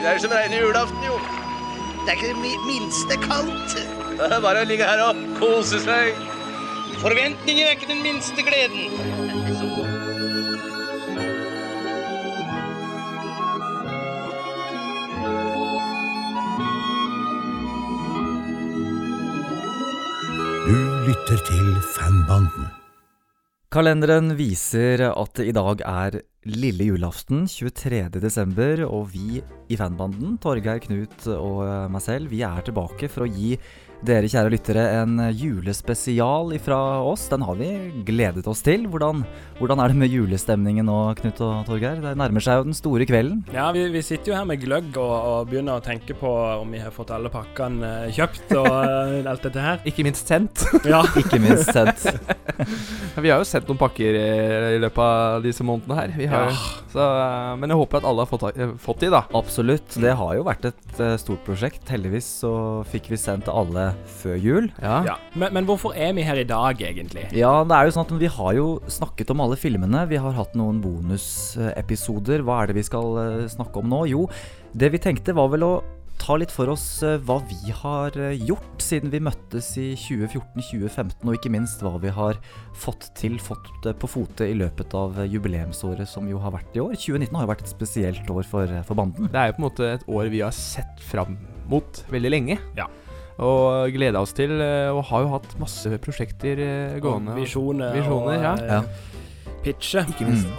Det er som reine julaften, jo. Det er ikke det minste kaldt. Det er bare å ligge her og kose seg. Forventninger er ikke den minste gleden. Du lytter til Fanbanden. Kalenderen viser at det i dag er lille julaften, 23. desember, og vi i fanbanden, Torgeir, Knut og meg selv, vi er tilbake for å gi dere kjære lyttere en julespesial ifra oss. Den har vi gledet oss til. Hvordan, hvordan er det med julestemningen nå, Knut og Torgeir? Det nærmer seg jo den store kvelden. Ja, vi, vi sitter jo her med gløgg og, og begynner å tenke på om vi har fått alle pakkene eh, kjøpt og eh, alt dette her. Ikke minst sendt. Ja. Ikke minst sendt. vi har jo sendt noen pakker eh, i løpet av disse månedene her. Vi har, Ja. så, men jeg håper at alle har fått, fått de, da. Absolutt. Det har jo vært et stort prosjekt. Heldigvis så fikk vi sendt alle før jul. Ja. Ja. Men, men hvorfor er vi her i dag, egentlig? Ja, det er jo sånn at vi har jo snakket om alle filmene. Vi har hatt noen bonusepisoder. Hva er det vi skal eh, snakke om nå? Jo, det vi tenkte var vel å ta litt for oss eh, hva vi har eh, gjort siden vi møttes i 2014-2015, og ikke minst hva vi har fått til, fått på fote i løpet av jubileumsåret som jo har vært i år. 2019 har jo vært et spesielt år for, for banden. Det er jo på en måte et år vi har sett fram mot veldig lenge. Ja. Og gleda oss til, eh, og har jo hatt masse prosjekter eh, gående. Og Visjoner, Visjoner, og ja. eh, Ja. pitche.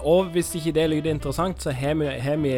Og hvis ikke det lyder interessant, så har vi, har vi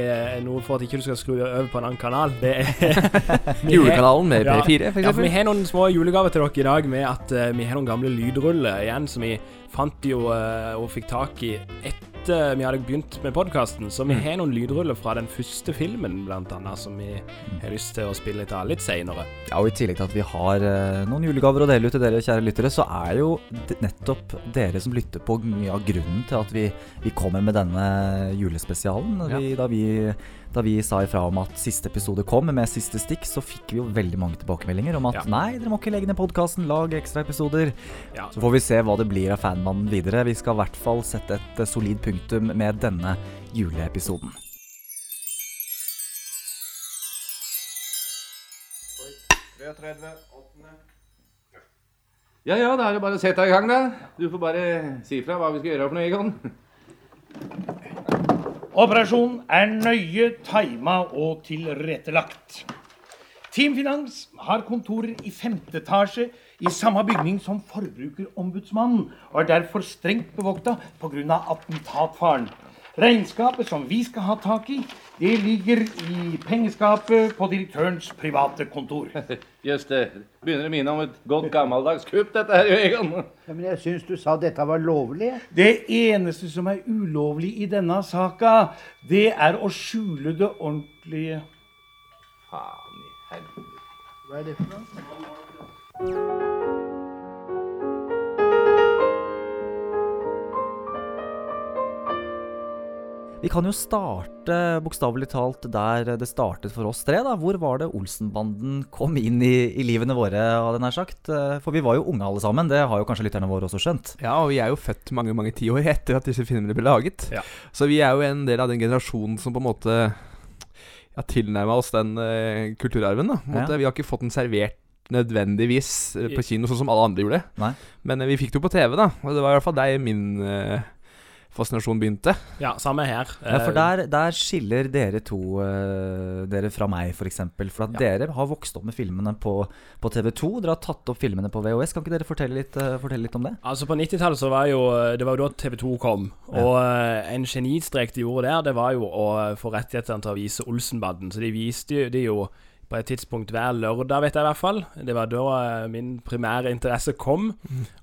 noe for at ikke du skal skru over på en annen kanal. Det er Julekanalen med Ja. P4, f.eks. Ja, vi har noen små julegaver til dere i dag med at uh, vi har noen gamle lydruller igjen som vi fant jo uh, og fikk tak i etter vi hadde begynt med podkasten. Så vi Mm. har noen lydruller fra den første filmen, blant annet, som vi har lyst til å spille litt av litt seinere. Ja, og I tillegg til at vi har eh, noen julegaver å dele ut til dere kjære lyttere, så er jo nettopp dere som lytter på mye av grunnen til at vi, vi kommer med denne julespesialen. Ja. Vi, da, vi, da vi sa ifra om at siste episode kom med siste stikk, så fikk vi jo veldig mange tilbakemeldinger om at Ja. nei, dere må ikke legge ned podkasten, lag ekstraepisoder. Ja. Så får vi se hva det blir av Fanmannen videre. Vi skal i hvert fall sette et eh, solid punktum med denne juleepisoden. Ja, ja, da er det bare å sette deg i gang, da. Du får bare si fra hva vi skal gjøre for noe, Egon. Operasjonen er nøye tima og tilrettelagt. Team Finans har kontorer i femte etasje i samme bygning som Forbrukerombudsmannen, og er derfor strengt bevokta pga. attentatfaren. Regnskapet som vi skal ha tak i, det ligger i pengeskapet på direktørens private kontor. Just det. Begynner å minne om et godt gammeldags kupp, dette her, jo, Egon. Ja, men jeg syns du sa dette var lovlig. Det eneste som er ulovlig i denne saka, det er å skjule det ordentlige. Faen i helvete. Hva er det for noe? Vi kan jo starte bokstavelig talt der det startet for oss tre. da. Hvor var det Olsenbanden kom inn i, i livene våre, hadde jeg nær sagt? For vi var jo unge alle sammen, det har jo kanskje lytterne våre også skjønt. Ja, og vi er jo født mange mange tiår etter at disse filmene ble laget. Ja. Så vi er jo en del av den generasjonen som på en måte ja, tilnærma oss den uh, kulturarven. da måte. Ja. Vi har ikke fått den servert nødvendigvis eh, på kino, sånn som alle andre gjorde. Nei. Men uh, vi fikk det jo på TV, da. Og det var i hvert fall deg min eh, fascinasjon begynte. Ja, samme her. Ja, For Eh, der, der skiller dere to uh, dere fra meg, f.eks. For, eksempel. for at dere har vokst opp med filmene på, på TV2. Dere har tatt opp filmene på VHS. Kan ikke dere fortelle litt, uh, fortelle litt om det? Altså På 90-tallet så var jo Det var jo da TV2 kom. Og eh, en genistrek de gjorde der, det var jo å få rettighetene til å vise Olsenbanden. Så de viste jo de jo på et tidspunkt hver lørdag, vet jeg i hvert fall. Det var da eh, min primære interesse kom,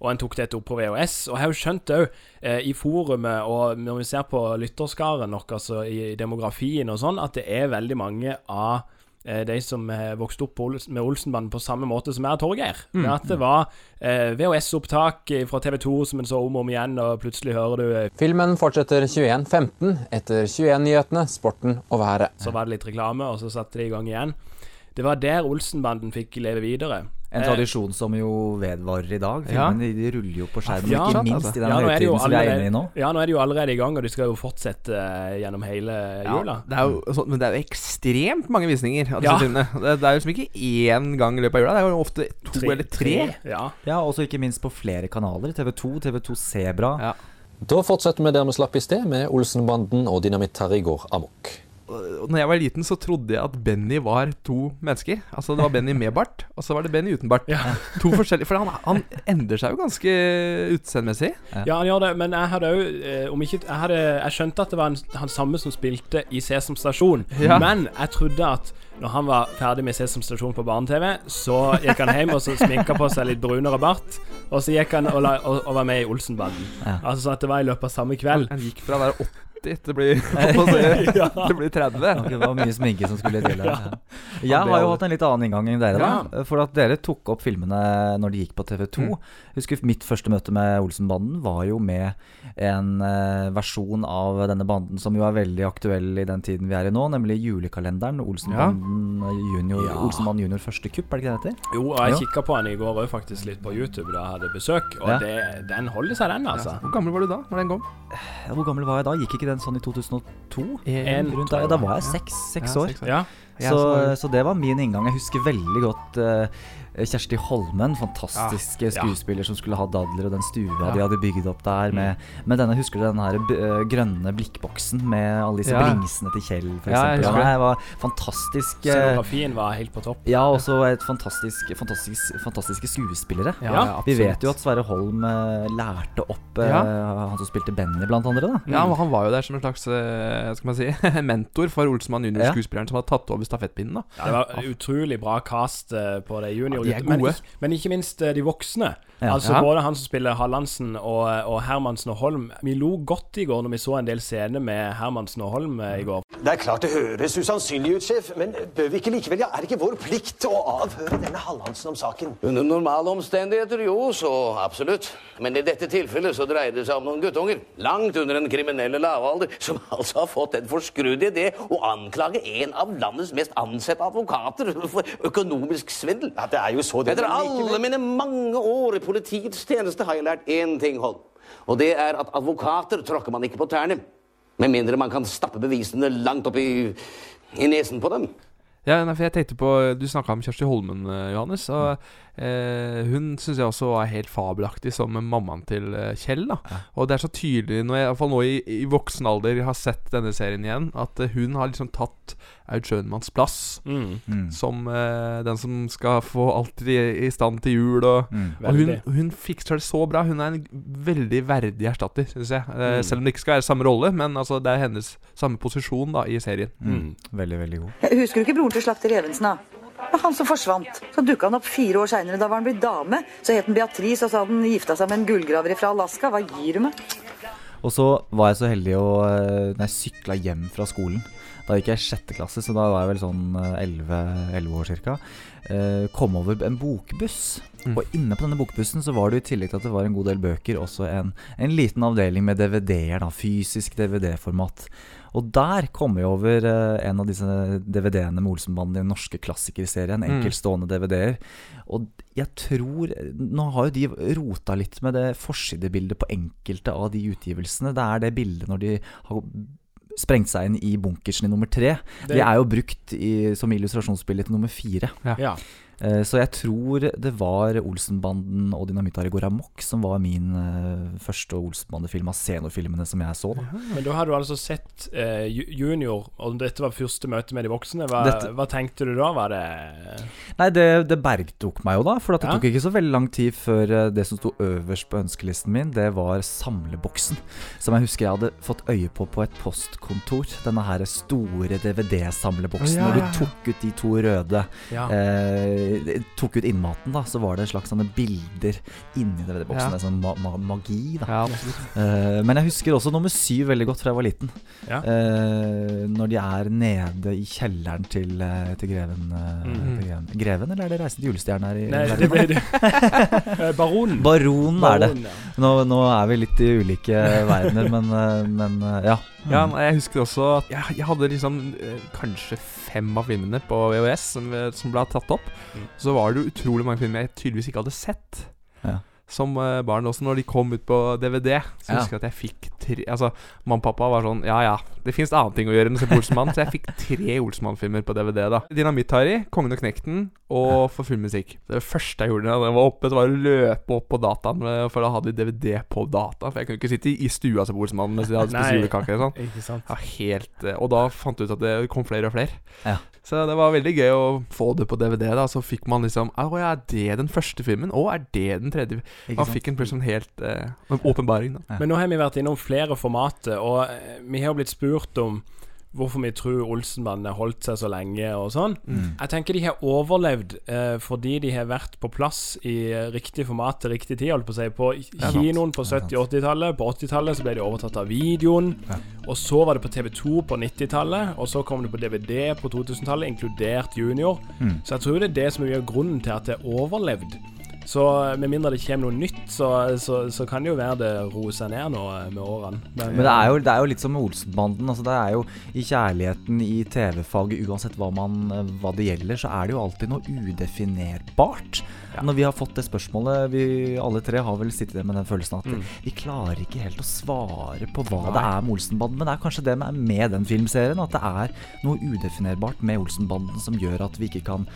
og en tok dette opp på VHS. Og jeg har jo skjønt òg, eh, i forumet og når vi ser på lytterskaren vår, altså i demografien og sånn, at det er veldig mange av eh, de som vokste opp med Olsenbanden på samme måte som jeg og Torgeir. Mm. At det var eh, VHS-opptak fra TV 2 som en så om og om igjen, og plutselig hører du eh, Filmen fortsetter 21.15 etter 21-nyhetene, sporten og været. Så var det litt reklame, og så satte de i gang igjen. Det var der Olsenbanden fikk leve videre. En Eh, tradisjon som jo vedvarer i dag. Ja. De, ruller jo på skjermen, Ja, ikke minst altså. i den Ja, høytiden som vi er inne i nå. Ja, nå er de jo allerede i gang, og de skal jo fortsette eh, gjennom hele jula. Det er jo, sånn, men det er jo ekstremt mange visninger av disse Ja. filmene. Det, det er jo liksom ikke én gang i løpet av jula. Det er jo ofte to eller tre. Ja. Ja, også ikke minst på flere kanaler. TV2, TV2 Sebra. Ja. Da fortsetter vi der vi slapp i sted, med Olsenbanden og Dynamitt-Terry går amok. Når jeg var liten, så trodde jeg at Benny var to mennesker. Altså Det var Benny med bart, og så var det Benny uten bart. To forskjellige For han, han endrer seg jo ganske utseendemessig. Ja, han gjør det, men jeg hadde òg eh, Om ikke jeg, hadde, jeg skjønte at det var en, han samme som spilte i Sesam Stasjon, Ja. men jeg trodde at når han var ferdig med Sesam Stasjon på barne-TV, så gikk han hjem og så sminka på seg litt brunere bart, og så gikk han og, la, og, og var med i Olsenbanden. Ja. Altså sånn at det var i løpet av samme kveld. Han gikk fra å være 80 til å bli, til å bli 30. Det var mye sminke som skulle til. Ja. Jeg har jo hatt en litt annen inngang enn dere, da. For at dere tok opp filmene når de gikk på TV2. Jeg husker Mitt første møte med Olsenbanden var jo med en eh, versjon av denne banden som jo er veldig aktuell i den tiden vi er i nå, nemlig julekalenderen. Olsenbanden junior, Ja. Olsenbanden junior første kupp, er det ikke det det heter? Jo, og jeg kikka på den i går òg, faktisk, litt på YouTube da jeg hadde besøk, og Ja. det, den holder seg, den, altså. Hvor gammel var du da når den kom? Hvor gammel var jeg da? Gikk ikke den sånn i 2002? En, Rundt der, da var jeg seks, seks Ja, år. seks år. Ja. Så, så det var min inngang. Jeg husker veldig godt eh, Kjersti Holmen, fantastisk Ja. skuespiller som skulle ha dadler, og den stua Ja. de hadde bygd opp der med, med denne Husker du den her b- eh, grønne blikkboksen med alle disse Ja. blingsene til Kjell, for Ja, eksempel? Ja, det. var fantastisk eh, Scenografien var helt på topp. Ja, også et fantastisk, fantastisk fantastiske skuespillere. Ja, Ja, ja, Vi vet jo at Sverre Holm eh, lærte opp eh, Ja. han som spilte Benny, blant andre. da Ja, Han var jo der som en slags eh, skal man si, mentor for Olsenmann Ja. junior-skuespilleren som hadde tatt over stafettpinnen. da Ja, det var utrolig bra cast eh, på det Ja, de er juniorguttene. men, ikke- men ikke minst eh, de voksne. Ja. Altså Ja. Både han som spiller Hallandsen og, og Hermansen og Holm. Vi lo godt i går når vi så en del scener med Hermansen og Holm eh, i går. Det er klart det høres usannsynlig ut, sjef, men bør vi ikke likevel, ja, er det ikke vår plikt å avhøre denne Hallandsen om saken? Under normale omstendigheter, jo, så absolutt. Men i dette tilfellet så dreier det seg om noen guttunger, langt under den kriminelle lavalder, som altså har fått en forskrudde idé å anklage en av landets mest ansette advokater for økonomisk svindel. Ja, det er jo så det Etter alle mine mange år i politiets tjeneste har jeg lært én ting, Holm. Og det er at advokater tråkker man ikke på tærne. Med mindre man kan stappe bevisene langt opp i, i nesen på dem. Ja, nei, for jeg tenkte på Du snakka om Kjersti Holmen, eh, Johannes. Og eh, Hun syns jeg også var helt fabelaktig som mammaen til eh, Kjell. da Og det er så tydelig, når jeg, i hvert fall nå i, i voksen alder har sett denne serien igjen, at eh, hun har liksom tatt Aud Schønmanns plass Mm. som eh, den som skal få alt i, i stand til jul. Og, Mm. og hun, hun fikser det så bra. Hun er en veldig verdig erstatter, syns jeg. Eh, Mm. Selv om det ikke skal være samme rolle, men altså, det er hennes samme posisjon da i serien. Mm. Veldig, veldig god. Husker du ikke broren til slakter Evensen, da? Var han som forsvant. Så dukka han opp fire år seinere. Da var han blitt dame. Så het han Beatrice, og så hadde gifta seg med en gullgraver fra Alaska. Hva gir du meg? Og så var jeg så heldig å eh, jeg sykla hjem fra skolen Da gikk jeg i sjette klasse, så da var jeg vel sånn elleve 11, 11 år cirka. Eh, kom over en bokbuss. Mm. Og inne på denne bokbussen så var det i tillegg til at det var en god del bøker, også en, en liten avdeling med DVD-er. da Fysisk DVD-format. Og der kom jeg over eh, en av disse DVD-ene med Olsenbanden i den norske klassikerserien. Mm. Enkeltstående DVD-er. Og jeg tror Nå har jo de rota litt med det forsidebildet på enkelte av de utgivelsene. Det er det bildet når de har sprengt seg inn i bunkersen i nummer tre. Det- De er jo brukt i, som illustrasjonsbilde til nummer fire. Ja. Eh, Så jeg tror det var Olsenbanden og Dynamitt-Are går amok som var min eh, første Olsenbande-film av scenofilmene som jeg så. da Men da har du altså sett eh, Junior, og dette var første møte med de voksne. Hva, Dette- hva tenkte du da? Var det Nei, det, det bergtok meg jo da, for at det Ja. tok ikke så veldig lang tid før eh, det som sto øverst på ønskelisten min, det var samleboksen. Som jeg husker jeg hadde fått øye på på et postkontor. Denne her store DVD-samleboksen. Å, ja, ja, ja. du tok ut de to røde, Ja. eh, tok ut innmaten, da, så var det en slags sånne bilder inni DVD-boksen. Ja. Det sånn ma ma magi, da. Ja. Eh, men jeg husker også nummer syv veldig godt fra jeg var liten. Ja. Uh, når de er nede i kjelleren til, eh, til greven, mm -hmm. til greven Greven, eller er det Reisen til julestjernen her? i Nei, det ble det. Eh, Baronen. Baronen er det. Nå, nå er vi litt i ulike verdener, men, eh, men eh, ja. Ja, Mm. jeg husker også at jeg, jeg hadde liksom eh, kanskje fem av filmene på VHS som, eh, som ble tatt opp. Så var det jo utrolig mange filmer jeg tydeligvis ikke hadde sett. Ja. Som eh, barn også, når de kom ut på DVD. Så Ja. husker jeg at jeg fikk tre Altså, mamma og pappa var sånn Ja ja, det fins annen ting å gjøre enn å se på Olsenmannen. så jeg fikk tre Olsenmann-filmer på DVD. da Dynamitt-Harry, Kongen og Knekten og For full musikk. Det første jeg gjorde da jeg var oppe, Det var å løpe opp på dataen, for da hadde vi DVD på data. For jeg kunne ikke sitte i i stua og se på Olsenmannen mens de hadde spist Nei, og sånn. Ja, helt eh, Og da fant jeg ut at det kom flere og flere. Ja. Så det var veldig gøy å få det på DVD. da Så fikk man liksom Å ja, er det den første filmen? Å, er det den tredje? Man fikk en plutselig helt eh, en åpenbaring. da Men nå har vi vært innom flere formater, og eh, vi har blitt spurt om hvorfor vi tror Olsenbanden har holdt seg så lenge og sånn. Mm. Jeg tenker de har overlevd eh, fordi de har vært på plass i riktig format til riktig tid. Holdt på å si På kinoen på 70- og 80-tallet. På 80-tallet så ble de overtatt av videoen. Og så var det på TV2 på 90-tallet. Og så kom det på DVD på 2000-tallet, inkludert Junior. Mm. Så jeg tror det er det som er grunnen til at det har overlevd. Så med mindre det kommer noe nytt, så, så, så kan det jo være det roer seg ned nå eh, med årene. Men det er, jo, det er jo litt som med Olsenbanden. Altså det er jo I kjærligheten i TV-faget, uansett hva, man, hva det gjelder, så er det jo alltid noe udefinerbart. Når vi har fått det spørsmålet, vi alle tre har vel sittet med den følelsen at Mm. vi klarer ikke helt å svare på hva Nei. det er med Olsenbanden. Men det er kanskje det med, med den filmserien, at det er noe udefinerbart med Olsenbanden som gjør at vi ikke kan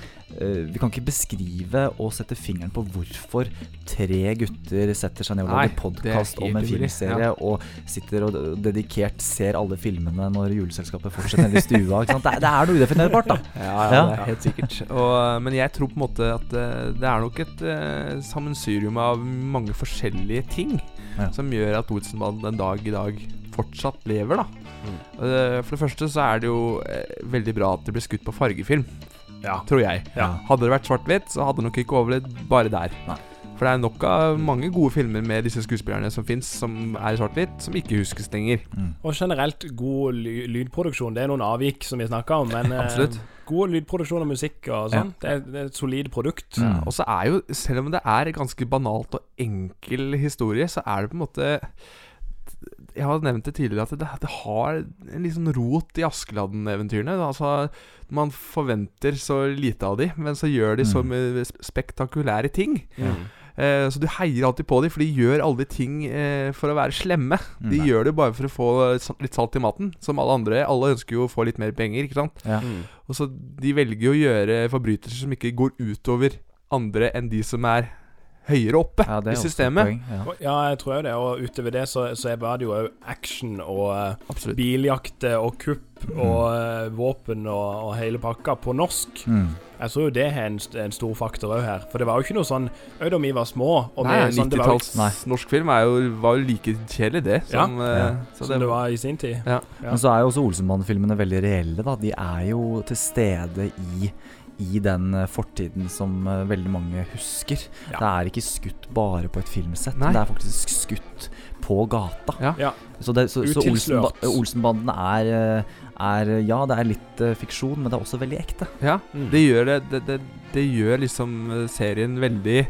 uh, Vi kan ikke beskrive og sette fingeren på hvorfor tre gutter setter seg ned og lager podkast om en filmserie ja. og sitter og dedikert ser alle filmene når juleselskapet fortsetter nede i stua. Ikke? Det, det er noe udefinerbart, da. Ja, ja, er helt sikkert. Og, men jeg tror på en måte at eh, det er nok et eh, sammensurium av mange forskjellige ting Ja. som gjør at Olsenbanden den dag i dag fortsatt lever, da. Mm. Eh, for det første så er det jo eh, veldig bra at det ble skutt på fargefilm. Ja. Tror jeg. Ja. Hadde det vært svart-hvitt, så hadde det nok ikke overlevd bare der. Nei. For det er nok av mange gode filmer med disse skuespillerne som fins, som er i svart-hvitt, som ikke huskes lenger. Og generelt god ly lydproduksjon. Det er noen avvik som vi snakker om, men eh, god lydproduksjon og musikk og sånn. Det, er, det er et solid produkt. Mm. og så er jo, selv om det er ganske banalt og enkel historie, så er det på en måte Jeg har nevnt det tidligere at det, det har en sånn rot i Askeladden-eventyrene. Altså, man forventer så lite av de, men så gjør de så mye spektakulære ting. Mm. Eh, så du heier alltid på dem, for de gjør aldri ting eh, for å være slemme. De Nei. gjør det bare for å få litt salt i maten, som alle andre. Alle ønsker jo å få litt mer penger, ikke sant. Ja. Mm. Og så De velger jo å gjøre forbrytelser som ikke går utover andre enn de som er høyere oppe Ja, i systemet. poeng, ja. Ja, jeg tror jo det. Og utover det så, så er det jo òg action og eh, Absolutt. biljakter og kupp og eh, våpen og, og hele pakka på norsk. Mm. Jeg tror jo det er en, en stor faktor òg her. For det var jo ikke noe sånn Òg da vi var små og Nei, sånn, det var jo- 90-talls norsk film er jo, var jo like kjedelig, det. Som, Ja. eh, Ja. så som det var i sin tid. Ja. Ja. Men så er jo også Olsenmann-filmene veldig reelle. da De er jo til stede i i den eh, fortiden som eh, veldig mange husker. Ja. Det er ikke skutt bare på et filmsett, Nei. det er faktisk skutt på gata. Ja. Ja. Så, det, så, så. Olsenba Olsenbanden er, eh, er Ja, det er litt fiksjon, men det er også veldig ekte. Ja, Mm. det gjør det, det, det Det gjør liksom serien veldig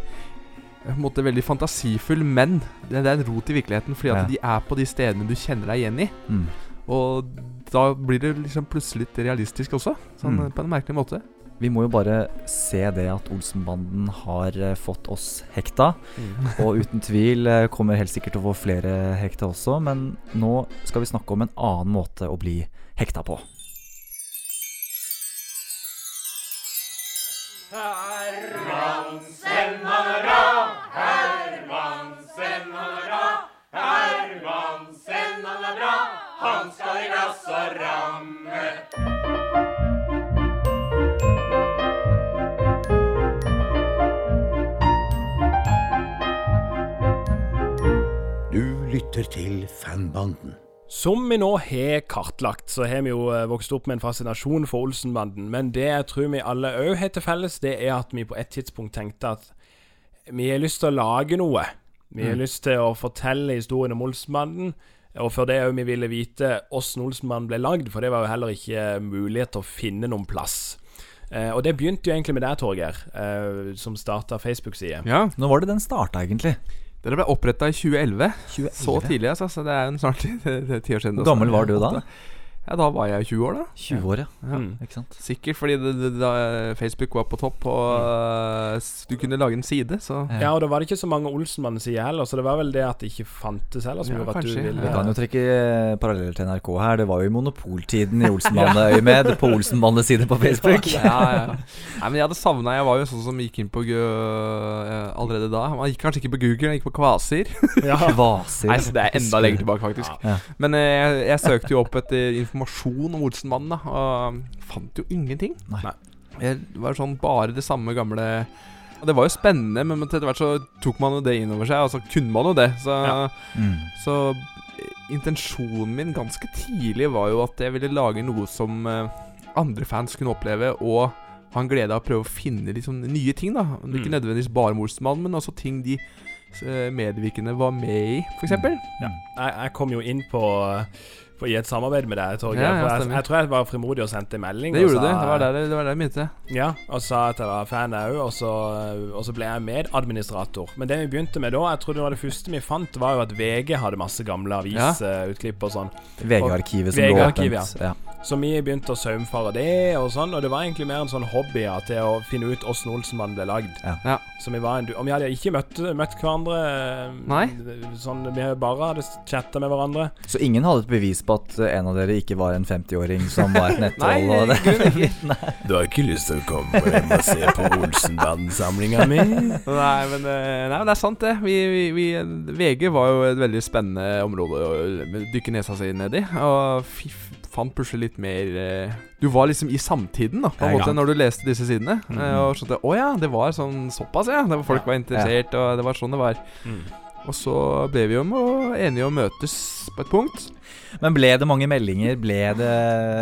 på en måte veldig fantasifull, men det, det er en rot i virkeligheten, fordi at Ja. de er på de stedene du kjenner deg igjen i. Mm. Og da blir det liksom plutselig litt realistisk også, sånn Mm. på en merkelig måte. Vi må jo bare se det at Olsenbanden har eh, fått oss hekta. Mm. Og uten tvil eh, kommer helt sikkert til å få flere hekta også, men nå skal vi snakke om en annen måte å bli hekta på. Du lytter til Fanbanden. Som vi nå har kartlagt, så har vi jo eh, vokst opp med en fascinasjon for Olsenbanden. Men det jeg tror vi alle òg har til felles, det er at vi på et tidspunkt tenkte at vi har lyst til å lage noe. Vi har Mm. lyst til å fortelle historien om Olsenbanden. Og for det òg vi ville vite åssen Olsenbanden ble lagd, for det var jo heller ikke mulighet til å finne noen plass. Eh, og det begynte jo egentlig med deg, Torgeir, eh, som starta Facebook-side. Ja, Når var det den starta, egentlig? Dere ble oppretta i 2011. 2011. Så tidlig, altså. Så det er jo snart ti år siden. Hvor gammel var du da? Ja, Da var jeg 20 år, da. 20 år, ja. ja. Mm. Ikke sant? Sikkert fordi det, det, da Facebook var på topp, og uh, du kunne lage en side, så Ja, og da var det ikke så mange Olsenmann-sider heller, så det var vel det at det ikke fantes heller, som Ja, gjorde at kanskje. du ville Vi kan jo trekke eh, paralleller til NRK her. Det var jo i monopoltiden i Olsenmanneøyemed på Olsenmannes side på Facebook. ja, ja. Nei, men jeg hadde savna Jeg var jo sånn som gikk inn på eh, allerede da. Man gikk kanskje ikke på Google, man gikk på Kvasir. Ja. Kvasir. Nei, så Det er enda lenger tilbake, faktisk. Ja. Men eh, jeg, jeg søkte jo opp etter informasjon om Olsenmannen, da, og fant jo ingenting. Nei. Det var sånn bare det samme gamle Det var jo spennende, men etter hvert så tok man jo det inn over seg, og så kunne man jo det. Så, Mm. så eh, intensjonen min ganske tidlig var jo at jeg ville lage noe som eh, andre fans kunne oppleve, og ha en glede av å prøve å finne sånn nye ting. da Ikke Mm. nødvendigvis bare Olsenmannen, men også ting de eh, medvirkende var med i, f.eks. Ja. Jeg, jeg kom jo inn på, på i et samarbeid med deg, Torgeir. Ja, ja, jeg, jeg tror jeg var frimodig og sendte en melding. Det gjorde du. Det var der det var der begynte. Ja, og sa at jeg var fan òg, og, så- og så ble jeg medadministrator. Men det vi begynte med da, jeg tror det var det første vi fant, var jo at VG hadde masse gamle avisutklipp og sånn. VG-arkivet som VG-arkivet, åpent. ja. Ja. Så vi begynte å saumfare det og sånn, og det var egentlig mer en sånn hobby ja, til å finne ut åssen Olsenmannen ble lagd. Ja. Ja. Så vi var en, du- Og vi hadde ikke møtt, møtt hverandre eh, Nei. Sånn, Vi bare hadde chatta med hverandre. Så ingen hadde et bevis på at eh, en av dere ikke var en 50-åring som var et nettroll? Nei, og det. Du har ikke lyst til å komme hjem og se på Olsenband-samlinga mi? Nei, men, eh, nei, men det er sant, det. Vi, vi, vi, VG var jo et veldig spennende område å dykke nesa si ned i. Og fi- fant plutselig litt mer eh, Du var liksom i samtiden, da, på en Ja, måte, når du leste disse sidene. Mm -hmm. Og skjønte Å ja, det var sånn såpass, ja. Folk ja, folk var interessert, og det var sånn det var. Mm. Og så ble vi jo enige om å møtes på et punkt. Men ble det mange meldinger? Ble det,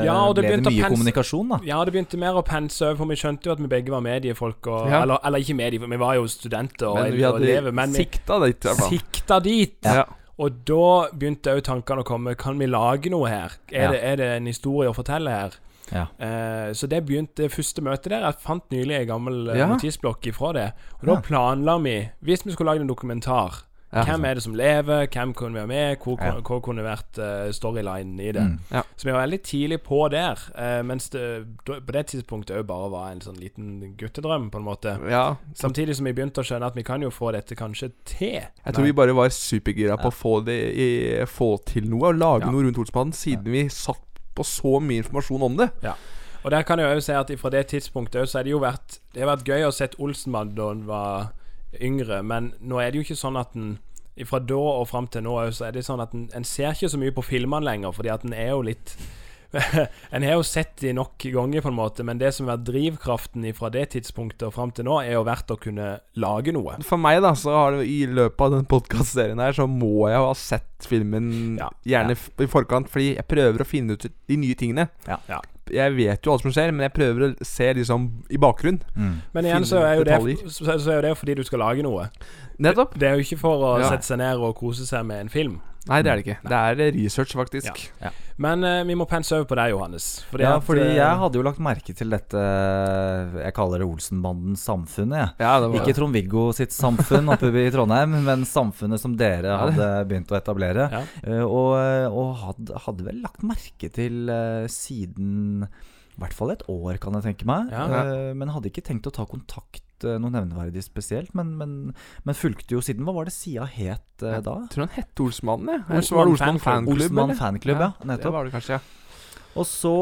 Ja, det ble det mye kommunikasjon, da? Ja, det begynte mer å pense over, for vi skjønte jo at vi begge var mediefolk. Og, Ja. eller, eller ikke medie, for vi var jo studenter og, Men vi hadde elever. Men vi sikta dit, i hvert fall. sikta dit. Ja. Og da begynte òg tankene å komme. Kan vi lage noe her? Er, Ja. det, er det en historie å fortelle her? Ja. Uh, så det begynte første møtet der. Jeg fant nylig en gammel eh, Ja. notisblokk ifra det. Og da Ja. planla vi Hvis vi skulle lage en dokumentar Ja. Hvem er det som lever? Hvem kunne være med? Hvor, Ja. hvor kunne vært uh, storylinen i det? Mm. Ja. Så vi var veldig tidlig på der. uh, mens det på det tidspunktet òg bare var en sånn liten guttedrøm, på en måte. Ja. Samtidig som vi begynte å skjønne at vi kan jo få dette kanskje til. Jeg tror vi bare var supergira på å få, det i, få til noe, og lage Ja. noe rundt Olsmannen, siden vi satt på så mye informasjon om det. Ja. Og der kan jeg jo si at fra det tidspunktet òg, så har det jo vært Det har vært gøy å se Olsenmann da han var yngre, men nå er det jo ikke sånn at en fra da og fram til nå så er det sånn at en, en ser ikke så mye på filmene lenger, fordi at en er jo litt En har jo sett de nok ganger, på en måte, men det som er drivkraften fra det tidspunktet og fram til nå, er jo verdt å kunne lage noe. For meg, da, så har det i løpet av den podkastserien her, så må jeg jo ha sett filmen Ja. gjerne ja. i forkant, fordi jeg prøver å finne ut de nye tingene. Ja. Jeg vet jo alt som skjer, men jeg prøver å se liksom i bakgrunnen. Mm. Men igjen så er, jo det, så, så er jo det fordi du skal lage noe. Nettopp. Det er jo ikke for å Ja. sette seg ned og kose seg med en film. Nei, det er det ikke. Det er eh, research, faktisk. Men uh, vi må pense over på deg, Johannes. Fordi ja, at, fordi eh, jeg hadde jo lagt merke til dette Jeg kaller det Olsenbandens samfunnet, jeg. Ja, det Ikke Trond-Viggo sitt samfunn oppe i Trondheim, men samfunnet som dere hadde begynt å etablere. Ja. Eh, og og hadde, hadde vel lagt merke til uh, siden i hvert fall et år, kan jeg tenke meg. Ja. Men hadde ikke tenkt å ta kontakt eh, noe nevneverdig spesielt. Men, men, men fulgte jo siden Hva var det sida het eh, da? Jeg tror han het Olsmannen, jeg. Olsmann Olsmann. Fanklubb. Olsmann fanklubb ja, ja, nettopp. Det var det kanskje, ja. Og så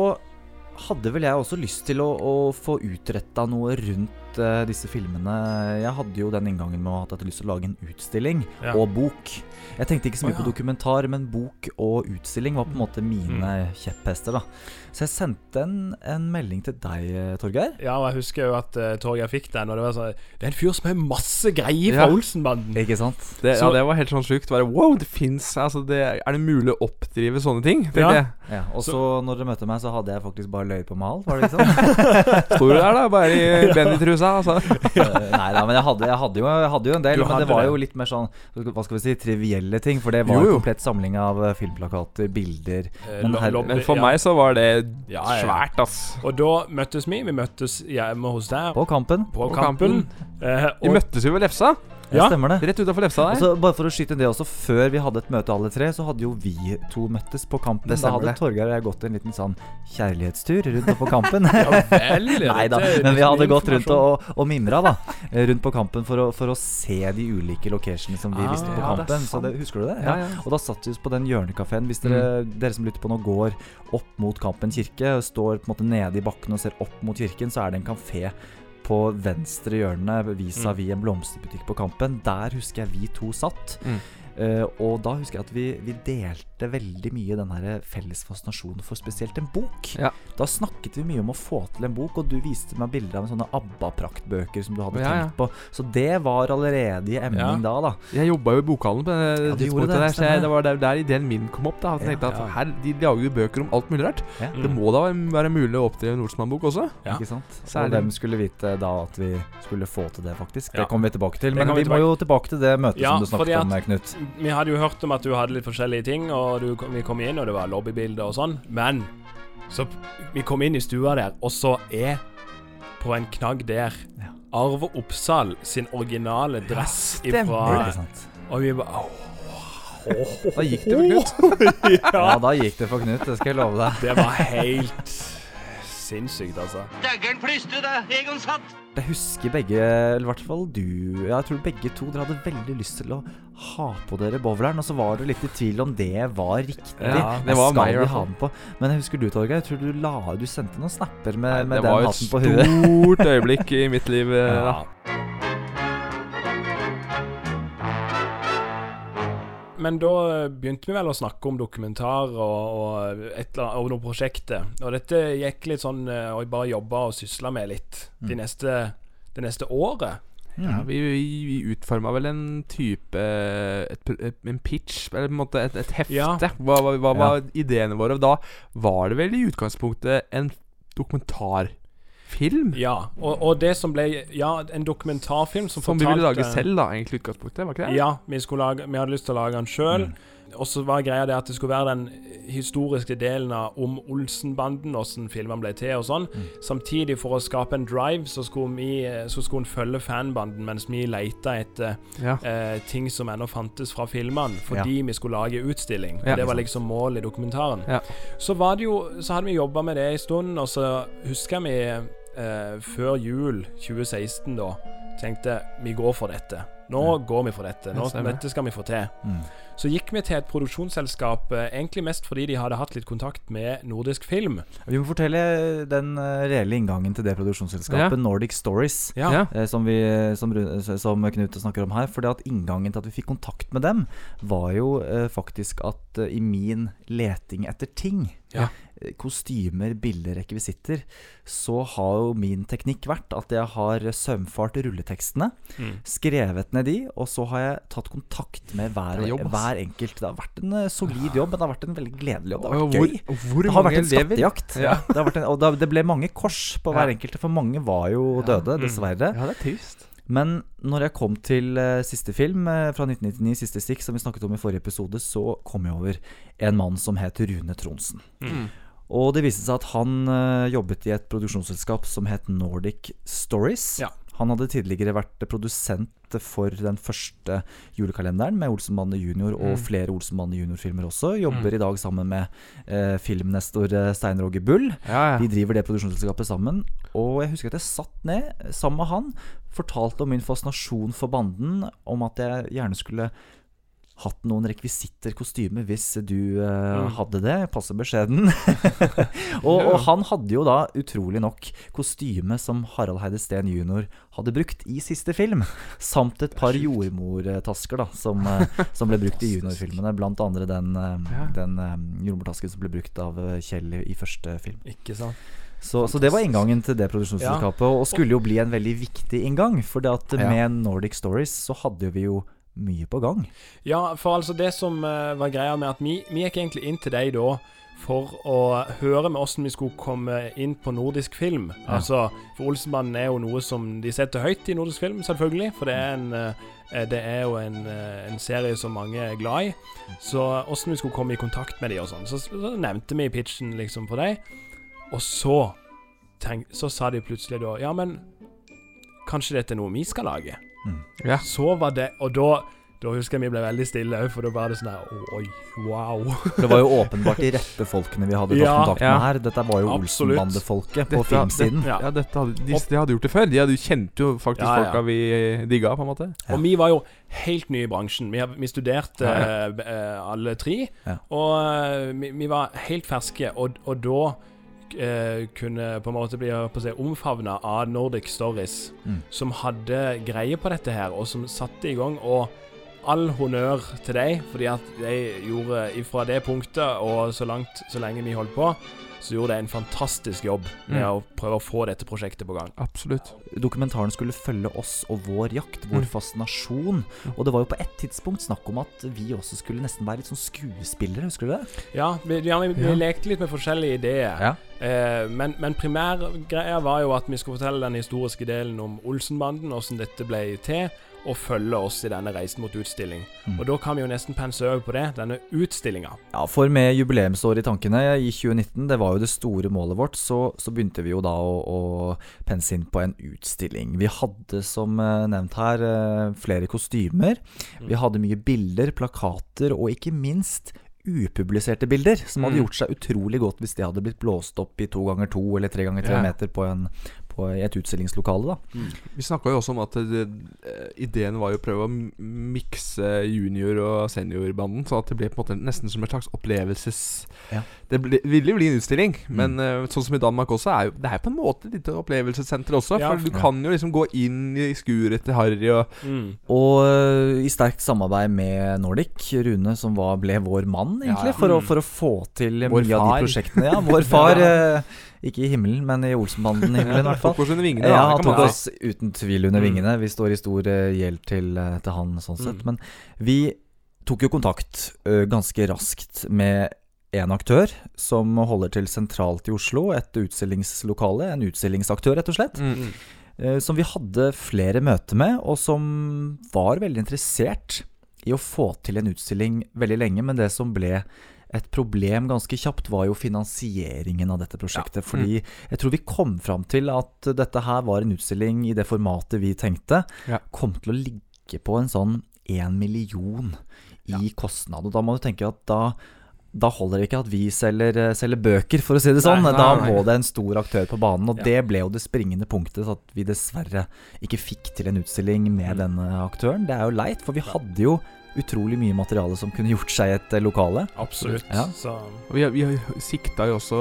hadde vel jeg også lyst til å, å få utretta noe rundt eh, disse filmene. Jeg hadde jo den inngangen med å jeg hatt lyst til å lage en utstilling Ja. og bok. Jeg tenkte ikke så mye oh, ja. på dokumentar, men bok og utstilling var på en måte mine kjepphester. da Så jeg sendte en, en melding til deg, eh, Torgeir. Ja, og jeg husker jo at uh, Torgeir fikk den, og det var sånn Det er en fyr som har masse greier fra Ja. Olsenbanden. Ikke sant? Det, Så- ja, det var helt sånn sjukt. Bare, wow, det fins altså, det, Er det mulig å oppdrive sånne ting? Ja. Ja, og Så- så når dere møtte meg, så hadde jeg faktisk bare løyet på mal. Var det ikke sånn? Sto du der, da? Bare i Benny-trusa? Altså. Eh, Nei da, men jeg hadde, jeg, hadde jo, jeg hadde jo en del. Men det var det. jo litt mer sånn Hva skal vi si trivielle ting. For det var Jo, en jo. komplett samling av eh, filmplakater, bilder Eh, Men her- Men for ja. meg så var det Ja, ja. svært, ass. Og da møttes vi. Vi møttes hjemme hos deg På Kampen. på på Kampen. Kampen. Eh, Vi møttes jo ved Lefsa. Ja, stemmer det. Rett utafor Lefsa der. Også, bare for å skyte inn det også, før vi hadde et møte alle tre, så hadde jo vi to møttes på Kampen. Det Da hadde det. Torgeir og jeg gått en liten sånn kjærlighetstur rundt på Kampen. Ja vel, Nei da, men vi hadde gått rundt og, og mimra da rundt på Kampen for å, for å se de ulike locationene som vi Ah, visste på ja, det Kampen. Så det, husker du det? Ja, ja. Og da satt vi på den hjørnekafeen. Hvis dere, dere som lytter på nå, går opp mot Kampen kirke, står på en måte nede i bakken og ser opp mot kirken, så er det en kafé på venstre hjørne vis-à-vis en blomsterbutikk på Kampen. Der husker jeg vi to satt. Mm. Eh, og da husker jeg at vi, vi delte veldig mye den her felles fascinasjonen for spesielt en bok. Ja. Da snakket vi mye om å få til en bok, og du viste meg bilder av sånne ABBA-praktbøker som du hadde Ja, tenkt på. Så det var allerede i emning Ja. da, da. Jeg jobba jo i bokhallen på det Ja, tidspunktet det, der, så jeg, det var der, der ideen min kom opp. da jeg tenkte Ja. at her, De lager jo bøker om alt mulig rart. Ja. Det må da være mulig å oppdrive en Olsmann-bok også? Ikke sant? Særlig- Og hvem skulle vite da at vi skulle få til det, faktisk? Ja. Det kommer vi tilbake til. Men vi vi må jo tilbake til det møtet Ja, som du snakket om, Knut. Vi hadde jo hørt om at du hadde litt forskjellige ting, og du, vi kom inn, og det var lobbybilder og sånn. Men så vi kom inn i stua der, og så er på en knagg der Arve Oppsal sin originale dress stemmer ifra. Og vi bare Da gikk det for Knut. Ja, da gikk det for Knut, det skal jeg love deg. Det var helt sinnssykt, altså. Dægger'n plystre da. Egon Satt! Jeg husker begge, eller i hvert fall du ja, Jeg tror begge to dere hadde veldig lyst til å ha på dere bowleren, og så var dere litt i tvil om det var riktig. Ja, det var skal meg i vi ha den på? Men jeg husker du, Torgeir. Jeg tror du la Du sendte noen snapper med, Nei, med den var på et Det var et stort øyeblikk i mitt liv. Ja. Ja. Men da begynte vi vel å snakke om dokumentar og, og, et eller annet, og noe prosjekter. Og dette gikk litt sånn eh, Og jeg bare jobba og sysla med litt mm. det neste, det neste året. Ja, vi, vi, utforma vel en type et, et, En pitch, eller på en måte et, et hefte. Ja. Hva, hva, hva var ideene våre? Da var det vel i utgangspunktet en dokumentarfilm? Ja, og, og det som ble Ja, en dokumentarfilm som, Som vi ville lage selv, da, egentlig utgangspunktet? Var ikke det? Ja, vi, lage, vi hadde lyst til å lage den sjøl. Mm. Og så var greia det at det skulle være den historiske delen av om Olsenbanden, åssen filmene ble til og sånn. Mm. Samtidig, for å skape en drive, så skulle vi Så skulle en følge fanbanden mens vi leita etter Ja. eh, ting som ennå fantes fra filmene, fordi vi skulle lage utstilling. Ja. det var liksom målet i dokumentaren. Ja. Så var det jo Så hadde vi jobba med det en stund, og så husker jeg vi eh, før jul 2016 da tenkte vi går for dette. Nå Ja. går vi for dette. Nå, dette skal vi få til. Mm. Så gikk vi til et produksjonsselskap, eh, egentlig mest fordi de hadde hatt litt kontakt med Nordisk Film. Vi må fortelle den eh, reelle inngangen til det produksjonsselskapet, Ja. Nordic Stories, Ja. Eh, som, vi, som, som Knut snakker om her. For det at inngangen til at vi fikk kontakt med dem, var jo eh, faktisk at i min leting etter ting Ja. Kostymer, bilder, rekvisitter. Så har jo min teknikk vært at jeg har sømfart rulletekstene, Mm. skrevet ned de, og så har jeg tatt kontakt med hver, Det er jobb, hver enkelt. Det har vært en eh, solid jobb, men det har vært en veldig gledelig jobb. Det har vært hvor- gøy. hvor det har vært en skattejakt. Ja. Det, har vært en, og det ble mange kors på hver Ja. enkelte, for mange var jo døde, Mm. dessverre. Ja, det er trist. Men når jeg kom til uh, siste film, uh, fra 1999, siste stikk, som vi snakket om i forrige episode, så kom jeg over en mann som het Rune Tronsen. Mm. Og det viste seg at han eh, jobbet i et produksjonsselskap som het Nordic Stories. Ja. Han hadde tidligere vært produsent for den første julekalenderen med Olsenbanden junior og Mm. flere Olsenbanden junior-filmer også. Jobber Mm. i dag sammen med eh, filmnestor eh, Stein Roger Bull. Ja, ja. De driver det produksjonsselskapet sammen. Og jeg husker at jeg satt ned eh, sammen med han, fortalte om min fascinasjon for banden, om at jeg gjerne skulle hatt noen rekvisitter, kostyme, hvis du uh, Mm. hadde det. Passe beskjeden. og, og han hadde jo da utrolig nok kostyme som Harald Heide Steen jr. hadde brukt i siste film. Samt et par jordmortasker da som, uh, som ble brukt i juniorfilmene. Blant andre den, uh, Ja. den jordmortasken som ble brukt av Kjell i første film. Ikke sant? Så, så det var inngangen til det produksjonsselskapet, og skulle jo bli en veldig viktig inngang. For det at med Nordic Stories så hadde vi jo mye på gang. Ja, for altså det som eh, var greia med at vi, vi gikk egentlig inn til deg da for å høre med åssen vi skulle komme inn på nordisk film. Ja. Altså, For Olsenbanden er jo noe som de setter høyt i nordisk film, selvfølgelig. For det er, en, eh, det er jo en, eh, en serie som mange er glad i. Så åssen vi skulle komme i kontakt med de og sånn. Så, så nevnte vi pitchen liksom for deg. Og så, tenk, så sa de plutselig da Ja, men kanskje dette er noe vi skal lage? Ja. Så var det Og da, da husker jeg vi ble veldig stille òg, for da var det sånn her Oi, wow. Det var jo åpenbart de rette folkene vi hadde tatt Ja. kontakt med Ja. her. Dette var jo. Olsenbandefolket på Dette- filmsiden. det- Ja, dette hadde, de, de hadde gjort det før. De hadde, kjente jo faktisk Ja, ja. folka vi digga, på en måte. Og vi var jo helt nye i bransjen. Vi, vi studerte Ja, eh, eh, alle tre. Ja. Og uh, vi, vi var helt ferske, og, og da eh, kunne på en måte bli si, omfavna av Nordic Stories, Mm. som hadde greie på dette her, og som satte i gang. Og all honnør til deg, fordi at de gjorde ifra det punktet og så langt så lenge vi holdt på, så gjorde de en fantastisk jobb med Mm. å prøve å få dette prosjektet på gang. Absolutt. Dokumentaren skulle følge oss og vår jakt, vår Mm. fascinasjon. Og det var jo på et tidspunkt snakk om at vi også skulle nesten være litt sånn skuespillere, husker du det? Ja, vi, ja, vi, vi Ja. lekte litt med forskjellige ideer. Ja. Eh, men, men primærgreia var jo at vi skulle fortelle den historiske delen om Olsenbanden, åssen dette ble til, og følge oss i denne reisen mot utstilling. Mm. Og da kan vi jo nesten pense over på det, denne utstillinga. Ja, for med jubileumsåret i tankene i 2019, det var jo det store målet vårt, så, så begynte vi jo da å, å pense inn på en utstilling. Vi hadde som eh, nevnt her eh, flere kostymer. Vi hadde mye bilder, plakater og ikke minst upubliserte bilder, som hadde Mm. gjort seg utrolig godt hvis det hadde blitt blåst opp i to ganger to eller tre ganger tre meter på, en, på i et utstillingslokale. da. Vi snakka jo også om at det, eh, ideen var jo å prøve å mikse junior- og seniorbanden, så at det ble på en måte nesten som en slags opplevelses... Ja. Det ble, ville jo bli en utstilling, men eh, sånn som i Danmark også, er jo det er på en måte et lite opplevelsessenter også. Ja. For du kan jo liksom gå inn i skuret til Harry og Mm. Og øh, i sterkt samarbeid med Nordic, Rune som var, ble vår mann, egentlig, Ja, ja. For, å, Mm. for å få til Vår mye av far. de prosjektene. Ja, vår far. Ikke i himmelen, men i Olsenbanden-himmelen, i hvert fall. Tok vingene, Ja, han tok oss uten tvil under Mm. vingene. Vi står i stor øh, gjeld til, øh, til han, sånn sett. Mm. Men vi tok jo kontakt ø, ganske raskt med en aktør som holder til sentralt i Oslo. Et utstillingslokale. En utstillingsaktør, rett og slett. Mm. Eh, som vi hadde flere møter med, og som var veldig interessert i å få til en utstilling veldig lenge. Men det som ble et problem ganske kjapt, var jo finansieringen av dette prosjektet. Fordi jeg tror vi kom fram til at dette her var en utstilling i det formatet vi tenkte, Ja. kom til å ligge på en sånn én million i kostnad. Og da må du tenke at da da holder det ikke at vi selger, eh, selger bøker, for å si det sånn. Nei, nei, da må det en stor aktør på banen. Og Ja. det ble jo det springende punktet, at vi dessverre ikke fikk til en utstilling med denne aktøren. Det er jo leit, for vi hadde jo utrolig mye materiale som kunne gjort seg et eh, lokale. Absolutt. Ja. Så Og vi, har- vi har sikta jo også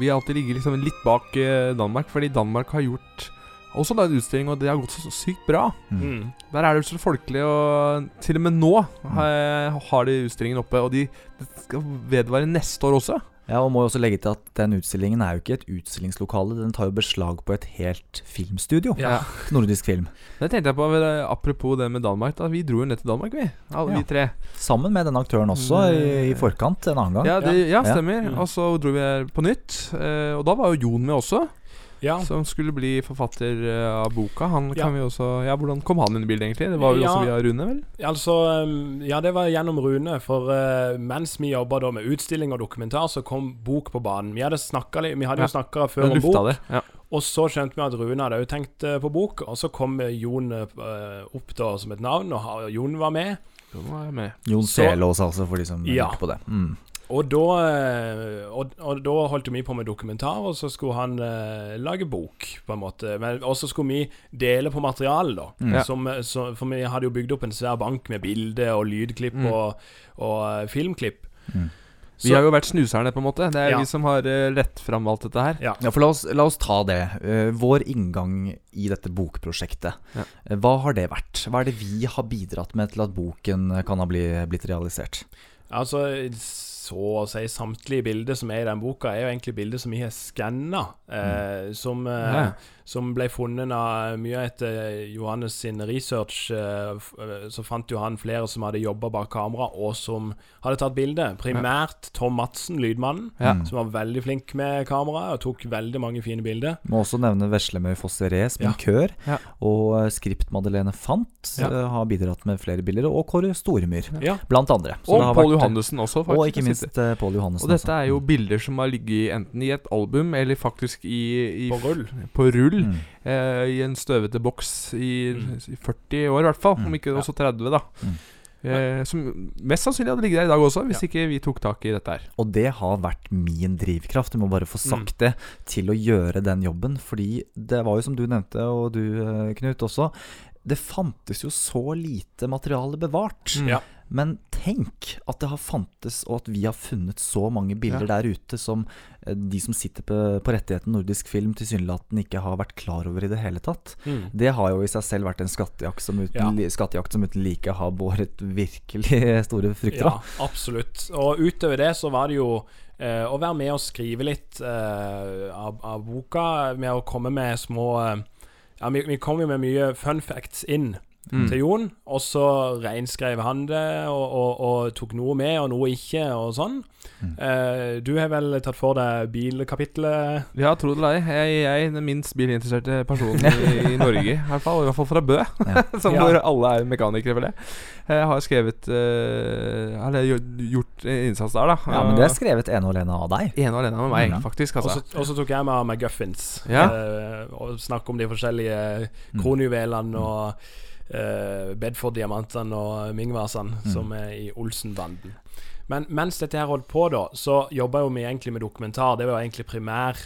Vi har alltid ligget liksom litt bak eh, Danmark, fordi Danmark har gjort også den en utstilling, og det har gått så, så sykt bra. mm. Der er det så folkelig, og til og med nå har, har de utstillingen oppe. Og de det skal vedvare neste år også. Ja, og må jo også legge til at den utstillingen er jo ikke et utstillingslokale, den tar jo beslag på et helt filmstudio. Ja. Nordisk film. Det tenkte jeg på, eh, apropos det med Danmark. Da. Vi dro jo ned til Danmark, vi. Alle Ja. vi tre. Sammen med den aktøren også, i, i forkant en annen gang. Ja, det, ja stemmer. Mm. Og så dro vi på nytt. eh, og da var jo Jon med også, Ja. som skulle bli forfatter eh, av boka. Han Ja. kan vi også Ja, Hvordan kom han inn i bildet, egentlig? Det var jo Ja. også via Rune, vel? Altså, um, ja, det var gjennom Rune. For uh, mens vi jobba med utstilling og dokumentar, så kom bok på banen. Vi hadde, snakket, vi hadde Ja. jo snakka før om bok. det. Ja. Og så skjønte vi at Rune hadde òg tenkt eh, på bok. Og så kom Jon opp da som et navn, og Jon var med. Jon var med. Jon Selås, altså, for de som Ja. på det. Mm. Og da, eh, og, og da holdt vi på med dokumentar, og så skulle han eh, lage bok, på en måte. Og så skulle vi dele på materialet, da. Mm. Som, eh, så, for vi hadde jo bygd opp en svær bank med bilder og lydklipp Mm. og, og eh, filmklipp. Mm. Vi har jo vært snuserne, på en måte. Det er Ja. vi som har uh, lett fram alt dette her. Ja. Ja, for la oss, la oss ta det. Uh, vår inngang i dette bokprosjektet. Ja. uh, hva har det vært? Hva er det vi har bidratt med til at boken kan ha bli, blitt realisert? Altså, så å si samtlige bilder som er i den boka, er jo egentlig bilder som vi har skanna. Eh, som, eh. Som ble funnet av mye etter Johannes sin research. Eh, eh, så fant jo han flere som hadde jobba bak kamera, og som hadde tatt bilde. Primært Tom Madsen, lydmannen, Ja. som var veldig flink med kamera og tok veldig mange fine bilder. Må også nevne Veslemøy Fosseré som Ja. Og eh, Skript Madeleine Fant Ja. har bidratt med flere bilder. Og Kåre Storemyr, Ja. blant andre. Så Og Pål Johannessen også, faktisk. Og ikke minst Pål Johannessen. Og dette er jo bilder som har ligget enten i et album eller faktisk i, i På rull. På rull Mm. eh, I en støvete boks i, i 40 år, i hvert fall. Om ikke også 30, da. Mm. Eh, som mest sannsynlig hadde ligget der i dag også, hvis ikke vi tok tak i dette her. Og det har vært min drivkraft. Du må bare få sagt Mm. det til å gjøre den jobben. Fordi det var jo som du nevnte, og du eh, Knut også, det fantes jo så lite materiale bevart. Mm. Ja. Men tenk at det har fantes, og at vi har funnet så mange bilder der ute som eh, de som sitter på, på rettigheten nordisk film, tilsynelatende ikke har vært klar over i det hele tatt. Mm. Det har jo i seg selv vært en skattejakt som uten, Ja. skattejakt som uten like har båret virkelig store frukter. Ja, absolutt. Og utover det så var det jo eh, å være med og skrive litt eh, av, av boka, med å komme med små eh, Ja, vi, vi kom jo med mye fun facts inn. Mm. Til Jon, og så reinskrev han det, og, og, og tok noe med og noe ikke, og sånn. Eh, du har vel tatt for deg bilkapitlet? Ja, tro det eller ei. Jeg, jeg er den minst bilinteresserte personen i, i Norge, i hvert fall. I hvert fall fra Bø, som Ja. hvor alle er mekanikere, vel jeg. Jeg har skrevet uh, Eller gjort- innsats der, da. Ja, men det er skrevet ene og alene av deg. Ene og alene med meg, Ja. faktisk. Altså. så, og så tok jeg med McGuffins. Ja. uh, og snakk om de forskjellige kronjuvelene og eh, Bedford-diamantene og Ming-vasene Mm. som er i Olsenbanden. Men mens dette her holdt på, da, så jobba jo vi egentlig med dokumentar. Det var egentlig primær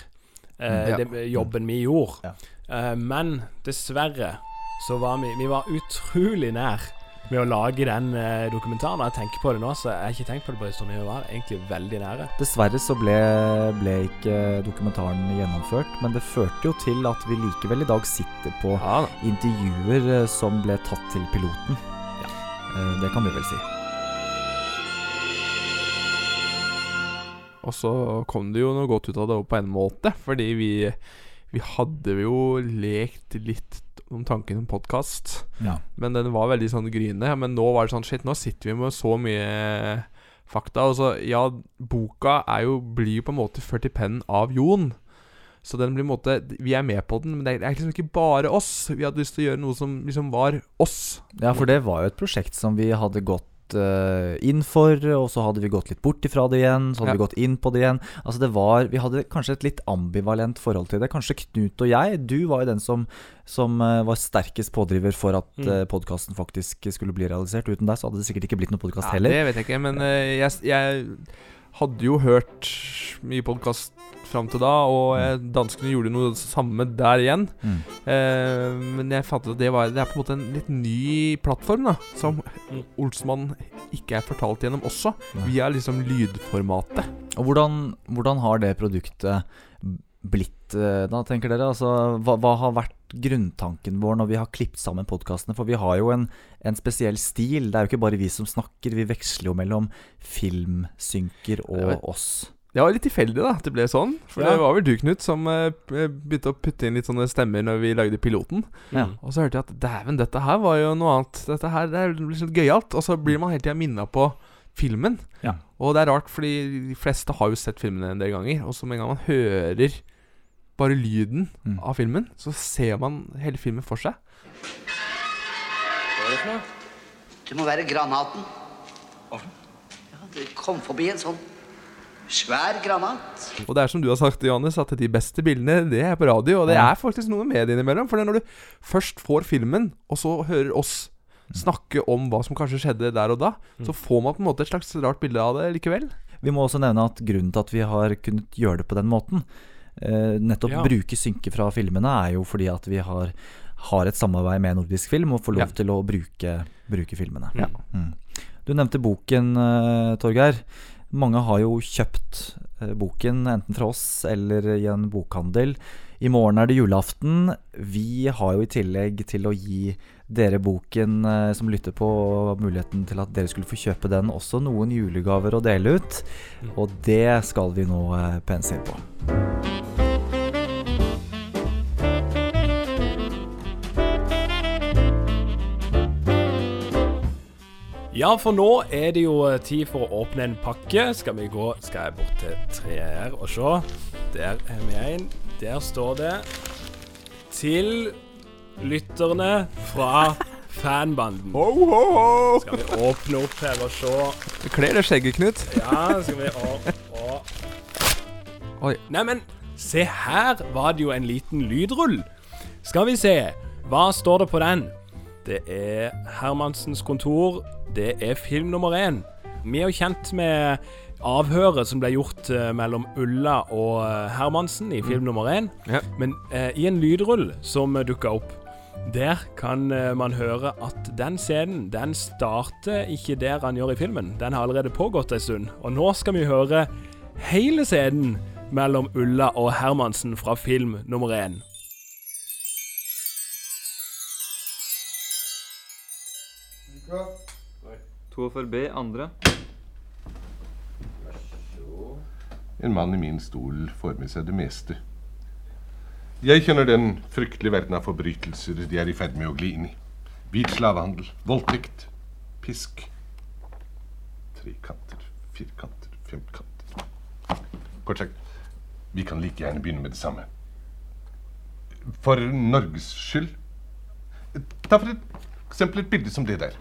eh, Ja. det, jobben vi gjorde. Eh, men dessverre så var vi Vi var utrolig nær med å lage den eh, dokumentaren. Når jeg tenker på det nå, så jeg har ikke tenkt på det på en stund. Vi var egentlig veldig nære. Dessverre så ble, ble ikke dokumentaren gjennomført, men det førte jo til at vi likevel i dag sitter på intervjuer eh, som ble tatt til piloten. Eh, Det kan vi vel si. Og så kom det jo noe godt ut av det på en måte, fordi vi, vi hadde jo lekt litt om tanken om podkast. Ja. Men den var veldig sånn gryende. Men nå var det sånn Shit, nå sitter vi med så mye fakta. Og så, ja, boka er jo, blir jo på en måte ført i pennen av Jon. Så den blir en måte Vi er med på den, men det er liksom ikke bare oss. Vi hadde lyst til å gjøre noe som liksom var oss. Ja, for det var jo et prosjekt som vi hadde gått eh, inn for, og så hadde vi gått litt bort ifra det igjen, så hadde Ja. vi gått inn på det igjen. Altså det var Vi hadde kanskje et litt ambivalent forhold til det. Kanskje Knut og jeg, du var jo den som, som uh, var sterkest pådriver for at Mm. uh, podkasten faktisk skulle bli realisert. Uten deg så hadde det sikkert ikke blitt noen podkast Ja, heller. Det vet jeg ikke, men uh, jeg, jeg hadde jo hørt mye podkast fram til da, og eh, danskene gjorde noe samme der igjen. Mm. Eh, men jeg fant ut at det, var, det er på en måte en litt ny plattform, da, som Mm. Olsmann ikke er fortalt gjennom også. Nei. Vi er liksom lydformatet. Og hvordan, hvordan har det produktet blitt, eh, da, tenker dere? Altså, hva, hva har vært grunntanken vår når vi har klippet sammen podkastene? For vi har jo en, en spesiell stil. Det er jo ikke bare vi som snakker, vi veksler jo mellom filmsynker og oss. Det var litt tilfeldig da at det ble sånn. For Ja. det var vel du, Knut, som eh, begynte å putte inn litt sånne stemmer når vi lagde piloten. Ja. Og så hørte jeg at dæven, dette her var jo noe annet. Dette her det er litt gøyalt. Og så blir man hele tida minna på filmen. Ja. Og det er rart, fordi de fleste har jo sett filmene en del ganger. Og så med en gang man hører bare lyden Mm. av filmen, så ser man hele filmen for seg. Hva er det for noe? Det må være granaten. Ja, det kom forbi en sånn svær granat. Og det er som du har sagt, Johannes, at de beste bildene, det er på radio. Og det Ja. er faktisk noe med det innimellom. For når du først får filmen, og så hører oss snakke om hva som kanskje skjedde der og da, så får man på en måte et slags rart bilde av det likevel. Vi må også nevne at grunnen til at vi har kunnet gjøre det på den måten, eh, nettopp Ja. bruke synke fra filmene, er jo fordi at vi har, har et samarbeid med Nordisk Film og får lov Ja. til å bruke, bruke filmene. Ja. Mm. Du nevnte boken, eh, Torgeir. Mange har jo kjøpt eh, boken enten fra oss eller i en bokhandel. I morgen er det julaften. Vi har jo i tillegg til å gi dere boken eh, som lytter på, og muligheten til at dere skulle få kjøpe den, også noen julegaver å dele ut. Og det skal vi nå eh, pense inn på. Ja, for nå er det jo eh, tid for å åpne en pakke. Skal vi gå Skal jeg bort til treet her og se. Der er vi en. Der står det Til lytterne fra Fanbanden. Ho, ho, ho. Skal vi åpne opp her og se Det kler det skjegget, Knut. Ja, skal vi å, å. Oi. Neimen, se her var det jo en liten lydrull. Skal vi se. Hva står det på den? Det er Hermansens kontor. Det er film nummer én. Vi er jo kjent med avhøret som ble gjort eh, mellom Ulla og eh, Hermansen i film nummer én. Ja. Men eh, i en lydrull som uh, dukka opp, der kan eh, man høre at den scenen den starter ikke der han gjør i filmen. Den har allerede pågått en stund. Og nå skal vi høre hele scenen mellom Ulla og Hermansen fra film nummer én. for B, andre. En mann i min stol får med seg det meste. Jeg kjenner den fryktelige verden av forbrytelser de er i ferd med å gli inn i. Hvit slavehandel, voldtekt, pisk. Trekanter, firkanter, femkanter. Kort sagt, vi kan like gjerne begynne med det samme. For Norges skyld. Ta for eksempel et bilde som det der.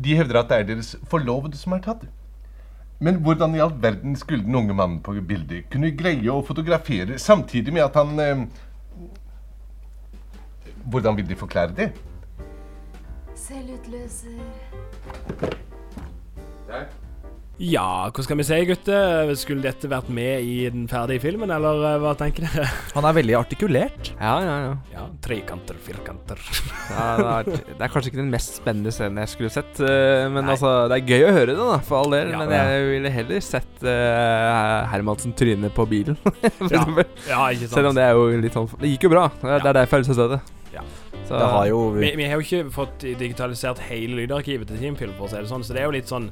De hevder at det er deres forlovede som er tatt. Men hvordan i all verden skulle den unge mannen på bildet kunne greie å fotografere samtidig med at han eh, Hvordan vil de forklare det? Selvutløser. Ja, hva skal vi si, gutter? Skulle dette vært med i den ferdige filmen, eller eh, hva tenker dere? Han er veldig artikulert. Ja, ja, ja. Ja, Trekanter, firkanter. Ja, det, er, det er kanskje ikke den mest spennende scenen jeg skulle sett. men Men altså, det er gøy å høre det, da, for all del. Ja, men jeg ville heller sett uh, Hermansen tryne på bilen. Ja. Ja, ikke sant. Selv om det er jo litt sånn Det gikk jo bra. Det er, er derfor jeg å se det. Ja. jo, vi, vi har jo ikke fått digitalisert hele lydarkivet til Teamfilm, for å si det sånn, så det er jo litt sånn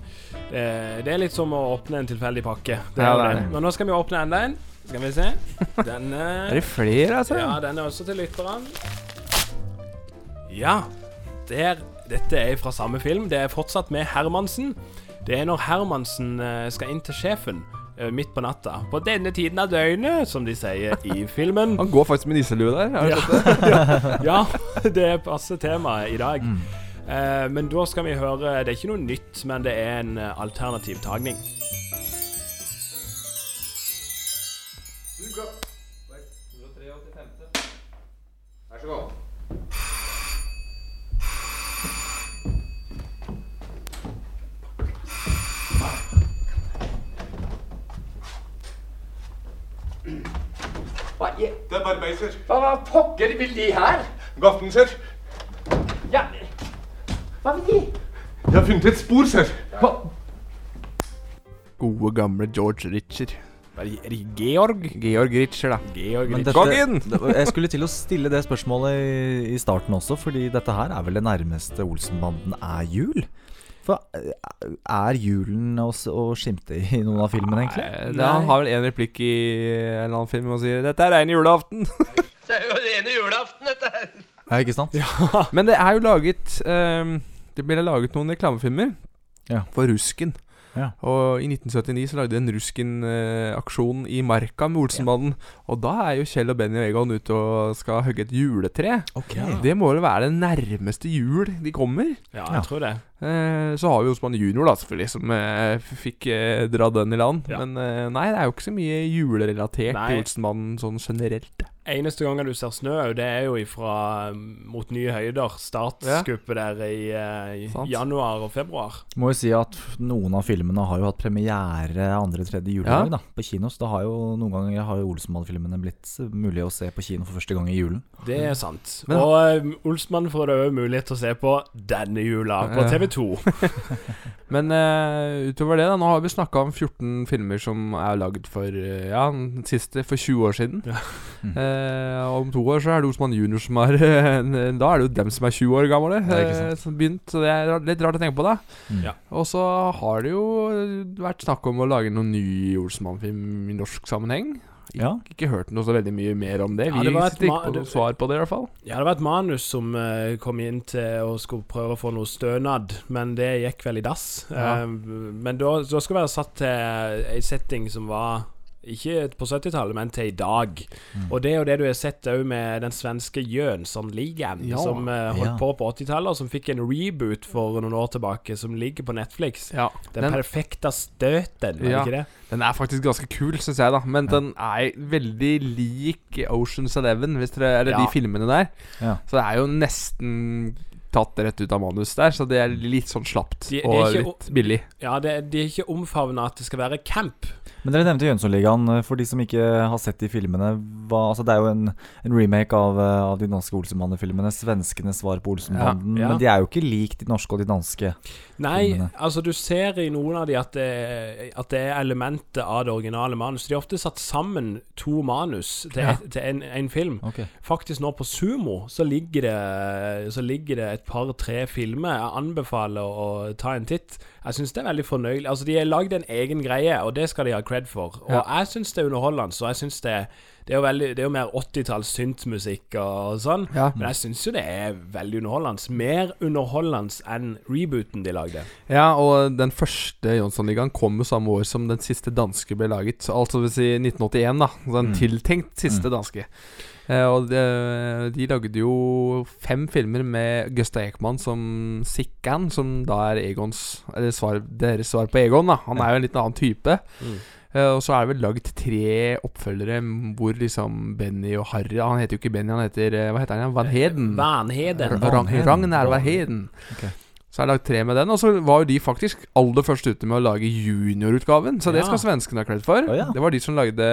eh, Det er litt som å åpne en tilfeldig pakke. Det er det. Men nå skal vi åpne enda en. Skal vi se. Denne Er det flere, altså? Ja, den er også til lytterne. Ja. Der, dette er fra samme film. Det er fortsatt med Hermansen. Det er når Hermansen eh, skal inn til sjefen midt på natta. På denne tiden av døgnet, som de sier i filmen. Han går faktisk med nisselue der. Har du Ja. sett det? ja, det passer temaet i dag. Eh, men da skal vi høre Det er ikke noe nytt, men det er en eh, alternativ tagning. Hva i Det er sir. Hva, hva pokker vil de her? God aften, sir. Ja, hva vil de? Jeg har funnet et spor, sir. Gode, gamle George Ritcher. Er det Georg? Georg Ritcher, da. Georg Ritcher. jeg skulle til å stille det spørsmålet i, i starten også, fordi dette her er vel det nærmeste Olsenbanden er jul? For eh, er julen å, skimte i noen av filmene, egentlig? Nei, Det, han har vel en replikk i en eller annen film og sier 'Dette er rein julaften'. Det er jo rene julaften, dette her. Ja, ikke sant? Men det er jo laget um, Det ble laget noen reklamefilmer Ja. for Rusken. Ja. Og i 1979 så lagde de en Rusken-aksjon i Marka med Olsenbanden. Og da er jo Kjell og Benny og Egon ute og skal hogge et juletre. Ok. Det må vel være det nærmeste jul de kommer. Ja, jeg tror det. Eh, så har vi Osman Junior, da, selvfølgelig, som eh, fikk eh, dra den i land. Ja. Men nei, det er jo ikke så mye julerelatert Nei. til Olsenbanden sånn generelt. Eneste gangen du ser snø, det er jo ifra um, Mot nye høyder. Startskuppet der i, i januar og februar. Må jo si at noen av filmene har jo hatt premiere andre-tredje juledag Ja. da, på kino. Så det har jo noen ganger har jo Olsenmann-filmene blitt mulig å se på kino for første gang i julen. Det er sant. Men- og Olsmann får det òg mulighet til å se på denne jula på Ja. TV 2. Men uh, utover det, da, nå har vi snakka om 14 filmer som er lagd for uh, Ja, den siste for 20 år siden. Eh, og om to år så er det Osman Junior som er Da er det jo dem som er 20 år gamle, Ja, som begynt. Så det er litt rart å tenke på, da. Mm. Ja. Og så har det jo vært snakk om å lage noen ny Olsmann-film i norsk sammenheng. Ik Ja. Ikke hørt noe så veldig mye mer om det. Ja, Vi det var ikke noe svar på det, i hvert fall. Ja, det var et manus som uh, kom inn til å skulle prøve å få noe stønad, men det gikk vel i dass. Ja. Uh, men da, da skal være satt til ei setting som var ikke på 70-tallet, men til i dag. Mm. Og det er jo det du har sett òg med den svenske Jönssonligaen, Ja. som uh, holdt Ja. på på 80-tallet, og som fikk en reboot for noen år tilbake, som ligger på Netflix. Ja, Den, den- perfekte støten, er det Ja, ikke det? Den er faktisk ganske kul, syns jeg, da. Men den er veldig lik Oceans Eleven, hvis dere, eller Ja. de filmene der. Ja. Så det er jo nesten tatt rett ut av manus der, så det er litt sånn slapt De- de er og ikke- litt billig. Ja, det, de er ikke omfavna at det skal være camp. Men dere nevnte Jønssonligaen. For de som ikke har sett de filmene hva, altså Det er jo en, en remake av, eh, av de danske Olsenbanden-filmene. Svenskenes svar på Olsenbanden. Ja, ja. Men de er jo ikke lik de norske og de danske. Nei, filmene. altså du ser i noen av de at det, at det er elementet av det originale manuset. De har ofte satt sammen to manus til, Ja. til en, en film. Okay. Faktisk nå på Sumo så ligger det, så ligger det et par-tre filmer. Jeg anbefaler å ta en titt. Jeg syns det er veldig fornøyelig. Altså De har lagd en egen greie, og det skal de ha cred for. Og Ja. jeg syns det er underholdende. Så jeg synes det det er jo, veldig, det er jo mer 80-talls syntmusikk og sånn. Ja. Men jeg syns jo det er veldig underholdende. Mer underholdende enn rebooten de lagde. Ja, og den første Jonsson-ligaen kom jo samme år som den siste danske ble laget. Altså vil si 1981, da. Den Mm. tiltenkt siste danske. Eh, og de, de lagde jo fem filmer med Gustav Ekman som Sikkan, som da er Egons Eller svar, deres svar på Egon, da. Han er jo en litt annen type. Mm. Eh, og så er det vel lagd tre oppfølgere hvor liksom Benny og Harry Han heter jo ikke Benny, han heter eh, Hva heter han? Van Heden. Vanheden. Heden. Ragnar Van Heden. Så jeg har lagd tre med den. Og så var jo de faktisk aller først ute med å lage juniorutgaven. Så det skal svenskene ha cred for. Ja. Det var de som lagde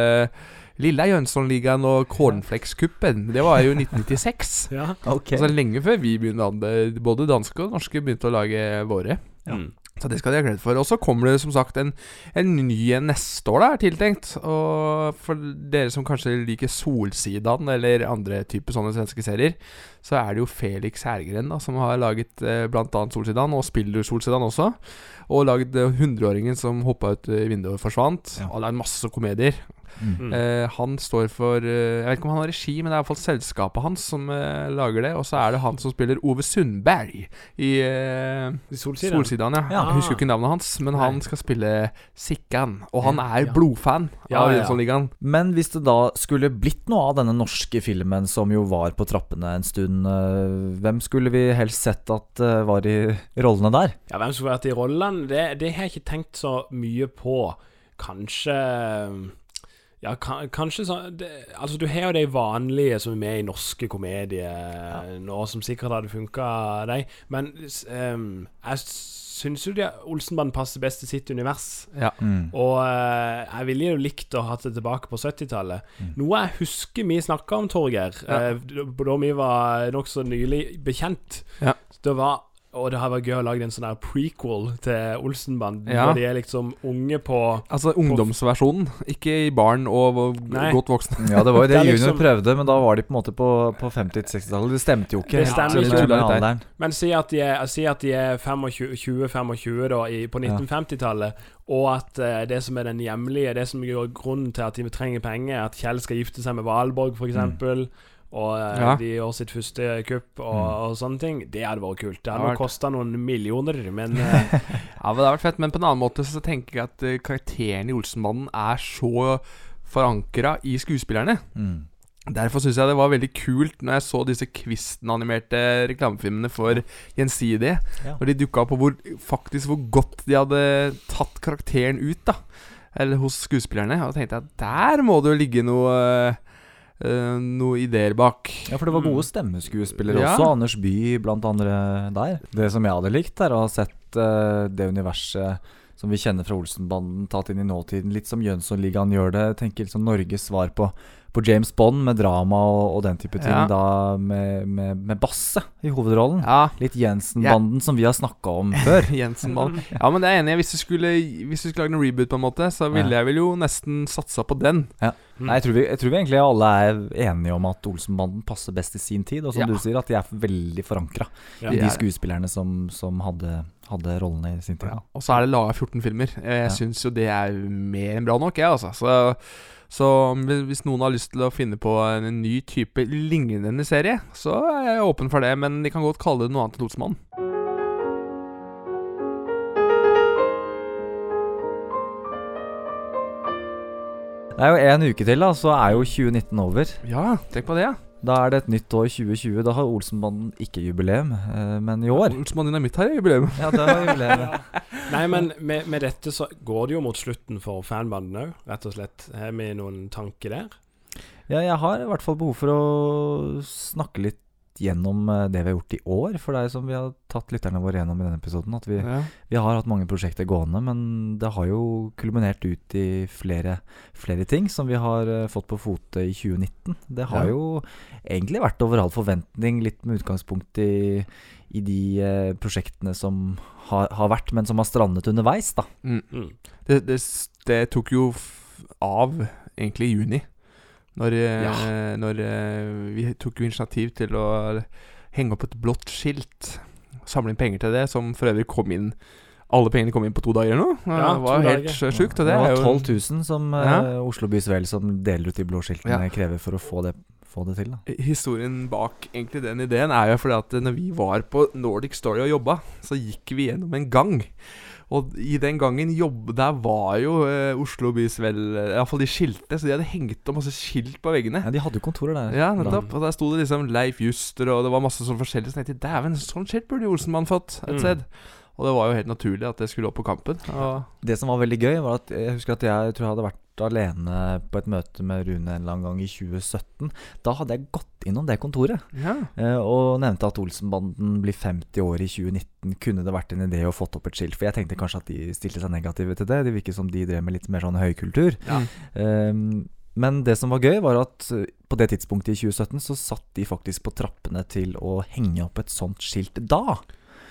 Lilla Jönssonligaen og Cornflakeskuppen. Det var jo 1996. Ja. Ok. Altså lenge før vi begynte Både danske og norske begynte å lage våre. Mm. Så det skal de ha glede for. Og så kommer det som sagt en, en ny en neste år, da, er tiltenkt. Og for dere som kanskje liker Solsidan eller andre typer sånne svenske serier, så er det jo Felix Hergren da, som har laget eh, annet Solsidan, og spiller Solsidan også. Og lagd eh, 100-åringen som hoppa ut i vinduet og forsvant. Og lagd masse komedier. Mm. Eh, han står for eh, Jeg vet ikke om han har regi, men det er iallfall selskapet hans som eh, lager det. Og så er det han som spiller Ove Sundberg i, eh, I Solsidan? Solsidan ja. Ja. Jeg husker ikke navnet hans, men han skal spille Sikkan. Og han er Ja. blodfan Ja, av ja. Jönssonligaen. Men hvis det da skulle blitt noe av denne norske filmen som jo var på trappene en stund, eh, hvem skulle vi helst sett at eh, var i rollene der? Ja, hvem skulle vært i rollene? Det, det har jeg ikke tenkt så mye på. Kanskje Ja, kan, kanskje sånn det, Altså, du har jo de vanlige som er med i norske komedier nå, som sikkert hadde funka, de. Men ehm, jeg syns jo de Olsenbanden passer best til sitt univers. Ja. Mm. Og uh, jeg ville jo likt å ha det tilbake på 70-tallet. Noe jeg husker vi snakka om, Torgeir, Ja. uh, da vi var nokså nylig bekjent. Ja. Det var og det har vært gøy å lage en sånn der prequel til Olsenbanden. Ja. Hvor de er liksom unge på Altså ungdomsversjonen, ikke i barn og og Nei. godt voksne. Ja, det var jo det, Det Junior liksom- prøvde, men da var de på en måte på, på 50-60-tallet. Det stemte jo ikke. Det stemmer ikke. med alderen. Men si at de er, si at de er 20-25 da i, på 1950-tallet, og at uh, det som er den hjemlige, det som gjør grunnen til at de trenger penger, at Kjell skal gifte seg med Valborg, f.eks. Og eh, Ja. de gjør sitt første kupp og, og sånne ting. Det hadde vært kult. Det hadde hadde nok kosta noen millioner, men eh, Ja, men det har vært fett. Men på en annen måte så tenker jeg at eh, karakteren i Olsenmannen er så forankra i skuespillerne. Mm. Derfor syns jeg det var veldig kult når jeg så disse Kvisten-animerte reklamefilmene for Gjensidige. Ja. Når de dukka opp, og hvor faktisk hvor godt de hadde tatt karakteren ut. da Eller hos skuespillerne. Og da tenkte jeg at der må det jo ligge noe eh, noen ideer bak. Ja, for det var gode stemmeskuespillere Ja. også. Anders Bye blant andre der. Det som jeg hadde likt, er å ha sett uh, det universet som vi kjenner fra Olsenbanden, tatt inn i nåtiden. Litt som Jønssonligaen gjør det. Jeg tenker liksom Norges svar på, på James Bond med drama og, og den type ting. Ja. Da med, med, med Basse i hovedrollen. Ja. Litt Jensen-banden som vi har snakka om før. Jensen-banden. Ja, men det er jeg enig i. Hvis du skulle Hvis du skulle lage en reboot, på en måte så ville Ja. jeg vel jo nesten satsa på den. Ja. Nei, jeg, tror vi, jeg tror vi egentlig alle er enige om at Olsenbanden passer best i sin tid. Og som Ja. du sier, at de er veldig forankra Ja. i De er- skuespillerne som, som hadde, hadde rollene i sin tid. Og så er det laga 14 filmer. Jeg Ja. syns jo det er mer enn bra nok, jeg, altså. Så, så hvis noen har lyst til å finne på en ny type lignende serie, så er jeg åpen for det. Men de kan godt kalle det noe annet enn Olsenmannen. Det er jo en uke til, da, så er jo 2019 over. Ja, tenk på det, ja. Da er det et nytt år 2020. Da har Olsenbanden ikke jubileum, eh, men i år Olsenbanden er jubileum. Ja, det har jubileum. ja. Nei, men med, med dette så går det jo mot slutten for fanbanden òg, rett og slett. Har vi noen tanker der? Ja, jeg har i hvert fall behov for å snakke litt gjennom eh, det vi har gjort i år. For det er som vi har tatt lytterne våre gjennom i denne episoden, at vi, Ja. vi har hatt mange prosjekter gående, men det har jo kulminert ut i flere, flere ting som vi har eh, fått på fote i 2019. Det har Ja. jo egentlig vært over all forventning, litt med utgangspunkt i, i de eh, prosjektene som har, har vært, men som har strandet underveis, da. Mm. Det, det, det tok jo av egentlig i juni. Når, ja. når eh, vi tok jo initiativ til å henge opp et blått skilt. Samle inn penger til det, som for øvrig kom inn Alle pengene kom inn på to dager nå. Ja, det var to helt dager. sjukt. Og det det var jo 12 000 som ja. uh, Oslo Bys Vel som deler ut de blå skiltene, Ja. krever for å få det, få det til. da Historien bak egentlig den ideen er jo fordi at når vi var på Nordic Story og jobba, så gikk vi gjennom en gang. Og i den gangen jobb, der var jo eh, Oslo bys vel Iallfall de skilte, så de hadde hengt opp masse skilt på veggene. Ja, De hadde jo kontorer der. Ja, nettopp. Og der sto det liksom Leif Juster, og det var masse sånn forskjellig. Så jeg tenkte dæven, sånn skilt burde jo Olsenmann fått et Mm. Og det var jo helt naturlig at det skulle opp på Kampen. Det som var veldig gøy, var at jeg husker at jeg tror jeg hadde vært alene på et møte med Rune en eller annen gang i 2017. Da hadde jeg gått innom det kontoret Ja. eh, og nevnte at Olsenbanden blir 50 år i 2019. Kunne det vært en idé å fått opp et skilt? For jeg tenkte kanskje at de stilte seg negative til det. Det virket som de drev med litt mer sånn høykultur. Ja. Um, men det som var gøy, var at eh, på det tidspunktet i 2017 så satt de faktisk på trappene til å henge opp et sånt skilt da.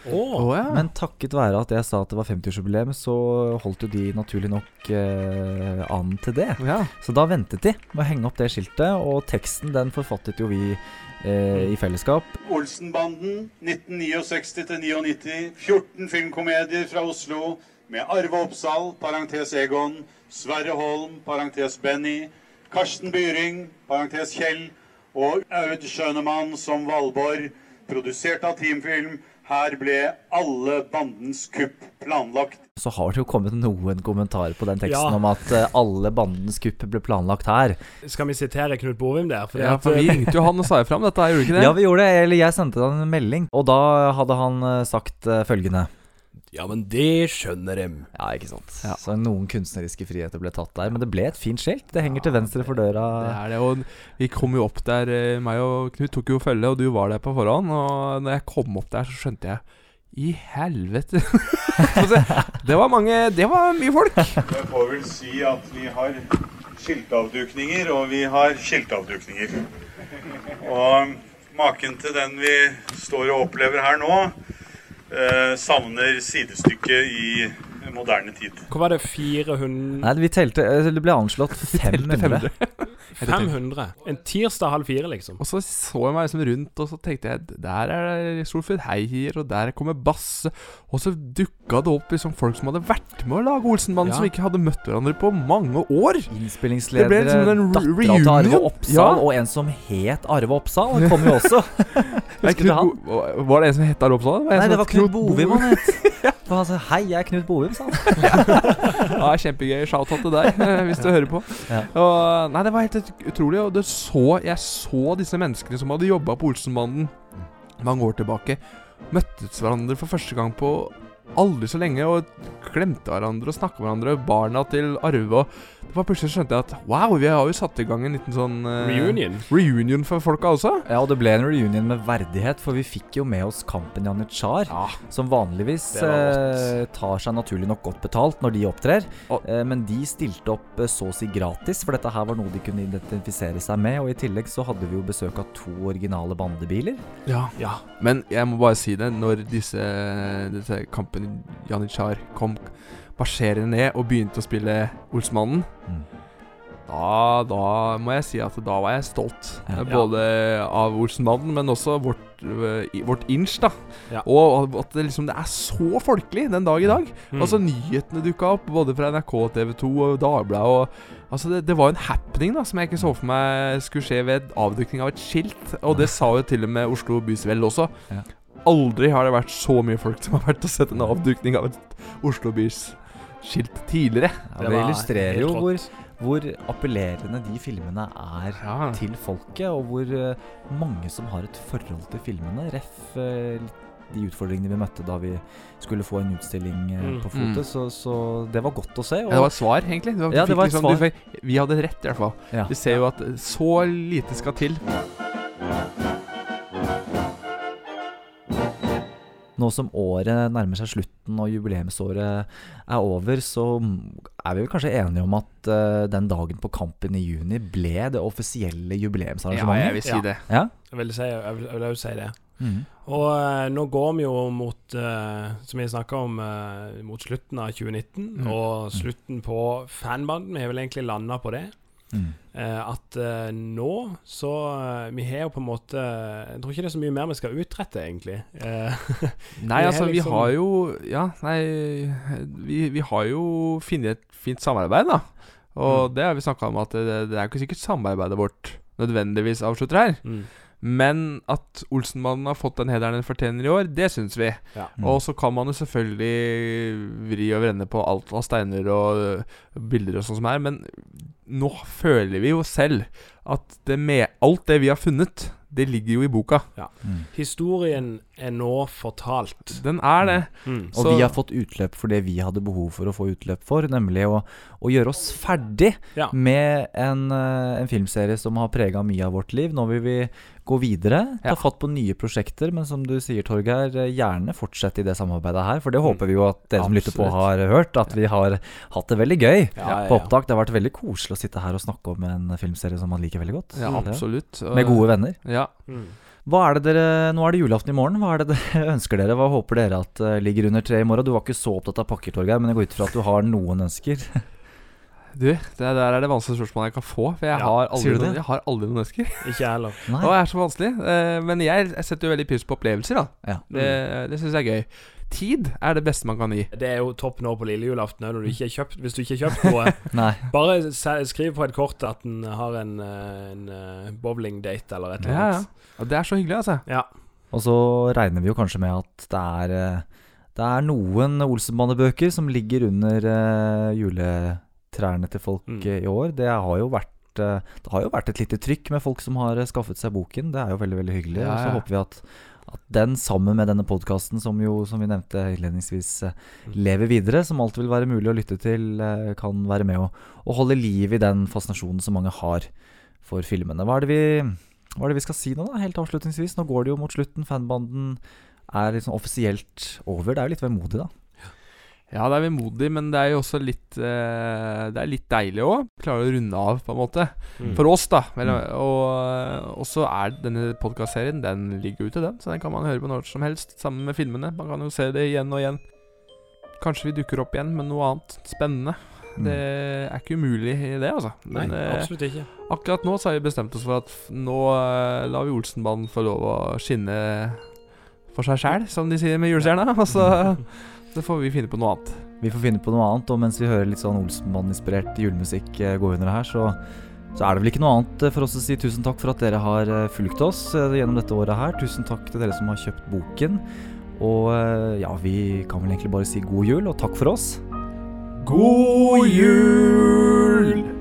Å, ja. Men takket være at jeg sa at det var 50-årsjubileum, så holdt jo de naturlig nok eh, an til det. Ja. Så da ventet de med å henge opp det skiltet, og teksten den forfattet jo vi eh, i fellesskap. Olsenbanden 1969 til 99. 14 filmkomedier fra Oslo med Arve Oppsal, parentes Egon, Sverre Holm, parentes Benny, Karsten Byring, parentes Kjell, og Aud Schønemann som Valborg, produsert av Teamfilm. Her ble alle bandens kupp planlagt. Så har det jo kommet noen kommentarer på den teksten Ja. om at eh, alle bandens kupp ble planlagt her. Skal vi sitere Knut Bovim der? Fordi ja, for vi ringte jo han og sa ifra om dette, gjorde vi ikke det? Ja, vi gjorde det. Eller jeg sendte han en melding, og da hadde han eh, sagt eh, følgende. Ja, men det skjønner dem. Ja, ikke sant. Så noen kunstneriske friheter ble tatt der. Men det ble et fint skilt. Det henger til venstre for døra. Det er det, og vi kom jo opp der eh, Meg og Knut tok jo følge, og du var der på forhånd. Og når jeg kom opp der, så skjønte jeg I helvete! Det var mange Det var mye folk. Jeg får vel si at vi har skiltavdukninger, og vi har skiltavdukninger. Og maken til den vi står og opplever her nå, savner sidestykket i moderne tid. Hvor var det 400 Nei, vi telte eh, Det ble anslått 500. 500. En tirsdag halv fire, liksom. Og så så jeg meg liksom rundt, og så tenkte jeg Der er Solfrid Heier, og der kommer Basse. Og så dukka det opp liksom folk som hadde vært med å lage Olsenbanden, Ja. som ikke hadde møtt hverandre på mange år. Innspillingsledere, liksom dattera til Arve reunion. Oppsal, Ja. og en som het Arve Oppsal, han kom jo også. Nei, Husker du Knut han? Var det en som het Arve Oppsal? Nei, det var Knut Bovim han het. ja. altså, 'Hei, jeg er Knut Bovim', sa han. ja, kjempegøy. Shout-out til deg, eh, hvis du hører på. Ja. Og, nei, det var helt utrolig. Og det så, jeg så disse menneskene som hadde jobba på Olsenbanden mange år tilbake, møttes hverandre for første gang på aldri så lenge, og glemte hverandre og snakka med hverandre. Barna til Arve og Var Plutselig skjønte jeg at wow, vi har jo satt i gang en liten sånn uh, Reunion. Reunion for folka også. Ja, og det ble en reunion med verdighet, for vi fikk jo med oss Kampen Janitsjar, som vanligvis uh, tar seg naturlig nok godt betalt når de opptrer. Eh, men de stilte opp så å si gratis, for dette her var noe de kunne identifisere seg med. Og i tillegg så hadde vi jo besøk av to originale bandebiler. Ja. Men jeg må bare si det, når disse, disse Kampen Janitsjar kom marsjerende ned og begynte å spille Olsmannen da, da må jeg si at da var jeg stolt. Ja. Både av Olsenmannen, men også vårt, øh, vårt inch. da Ja. Og at det liksom Det er så folkelig den dag i dag. Mm. Altså Nyhetene dukka opp, både fra NRK, TV 2 og Dagbladet. Og, altså det, det var en happening da som jeg ikke så for meg skulle skje ved avdukning av et skilt. Og det sa jo til og med Oslo Bys Vel også. Ja. Aldri har det vært så mye folk som har vært og sett en avdukning av et Oslo Bys skilt tidligere. Ja, det illustrerer jo hvor, hvor appellerende de filmene er til folket, og hvor eh, mange som har et forhold til filmene. Ref eh, de utfordringene vi møtte da vi skulle få en utstilling eh, Mm. på fotet. Mm. Så, så det var godt å se. Ja, det var et svar, egentlig. Var, ja, du det var liksom, du svar. fikk, vi hadde rett, i hvert fall. Ja. Vi ser jo at så lite skal til. Nå som året nærmer seg slutten og jubileumsåret er over, så er vi vel kanskje enige om at uh, den dagen på Kampen i juni ble det offisielle jubileumsarrangementet? Ja, jeg vil si det. Ja? Jeg vil, si, jeg vil, jeg vil si det. Mm. Og uh, nå går vi jo mot, uh, som vi snakka om, mot slutten av 2019, Mm. og slutten på fanbanden. Vi har vel egentlig landa på det. Mm. Eh, at eh, nå så eh, Vi har jo på en måte Jeg tror ikke det er så mye mer vi skal utrette, egentlig. Nei, vi altså, liksom, vi har jo Ja, nei Vi, vi har jo funnet et fint samarbeid, da. Og Mm. det har vi snakka om, at det, det er ikke sikkert samarbeidet vårt nødvendigvis avslutter her. Mm. Men at Olsenmannen har fått den hederen den fortjener i år, det syns vi. Ja. Og så kan man jo selvfølgelig vri og vrenne på alt av steiner og bilder og sånn som er, men nå føler vi jo selv at det med alt det vi har funnet, det ligger jo i boka. Ja. Historien er nå fortalt. Den er det. Mm. Og vi har fått utløp for det vi hadde behov for å få utløp for, nemlig å, å gjøre oss ferdig Ja. med en, eh, en filmserie som har prega mye av vårt liv. Nå vil vi gå videre, ta fatt på nye prosjekter, men som du sier, Torgeir, eh, gjerne fortsett i det samarbeidet her. For det håper vi jo at dere som lytter på, har hørt. At vi har hatt det veldig gøy Ja, ja, på opptak. Det har vært veldig koselig å sitte her og snakke om en filmserie som man liker veldig godt. Ja, absolutt. Med gode venner. Ja. Mm. Hva er det dere, Nå er det julaften i morgen. Hva er det dere ønsker dere? Hva håper dere at eh, ligger under treet i morgen? Du var ikke så opptatt av pakker, Torgeir, men jeg går ut fra at du har noen ønsker. Du, det der er det vanskeligste spørsmålet jeg kan få. For jeg, Ja, har, aldri noen, jeg har aldri noen ønsker. Ikke jeg heller. Og det er så vanskelig. Eh, men jeg, jeg setter jo veldig pris på opplevelser, da. Ja. Det, det syns jeg er gøy. Tid er det beste man kan gi. Det er jo topp nå på lille julaften òg, du kjøpt Hvis du ikke har kjøpt noe, Nei. bare skriv på et kort at en har en, eh, en eh, bowling-date eller et eller Ja, ja. det er så hyggelig, altså. Ja. Og så regner vi jo kanskje med at det er Det er noen Olsenbane-bøker som ligger under eh, juletrærne til folk Mm. eh, i år. Det har jo vært eh, Det har jo vært et lite trykk med folk som har eh, skaffet seg boken. Det er jo veldig veldig hyggelig. Ja, Og så håper vi at, at den sammen med denne podkasten, som jo som vi nevnte innledningsvis Mm. lever videre, som alltid vil være mulig å lytte til, kan være med å, å holde liv i den fascinasjonen som mange har for filmene. Hva er det vi hva er det vi skal si nå, da, helt avslutningsvis? Nå går det jo mot slutten. Fanbanden er liksom offisielt over. Det er jo litt vemodig, da. Ja, det er vemodig, men det er jo også litt eh, Det er litt deilig òg. Klare å runde av, på en måte. Mm. For oss, da. Vel, Mm. Og, og så er denne podkastserien Den ligger ute, den. Så den kan man høre på når som helst, sammen med filmene. Man kan jo se det igjen og igjen. Kanskje vi dukker opp igjen med noe annet spennende. Mm. Det er ikke umulig i det, altså. Nei, eh, absolutt ikke. akkurat nå så har vi bestemt oss for at nå eh, lar vi Olsenbanen få lov å skinne for seg sjæl, som de sier med julestjerna. Og så, så får vi finne på noe annet. Vi får finne på noe annet, og mens vi hører litt sånn Olsenmann-inspirert julemusikk eh, gå under her, så, så er det vel ikke noe annet eh, for oss å si tusen takk for at dere har eh, fulgt oss gjennom dette året her. Tusen takk til dere som har kjøpt boken. Og ja, vi kan vel egentlig bare si god jul, og takk for oss. God jul!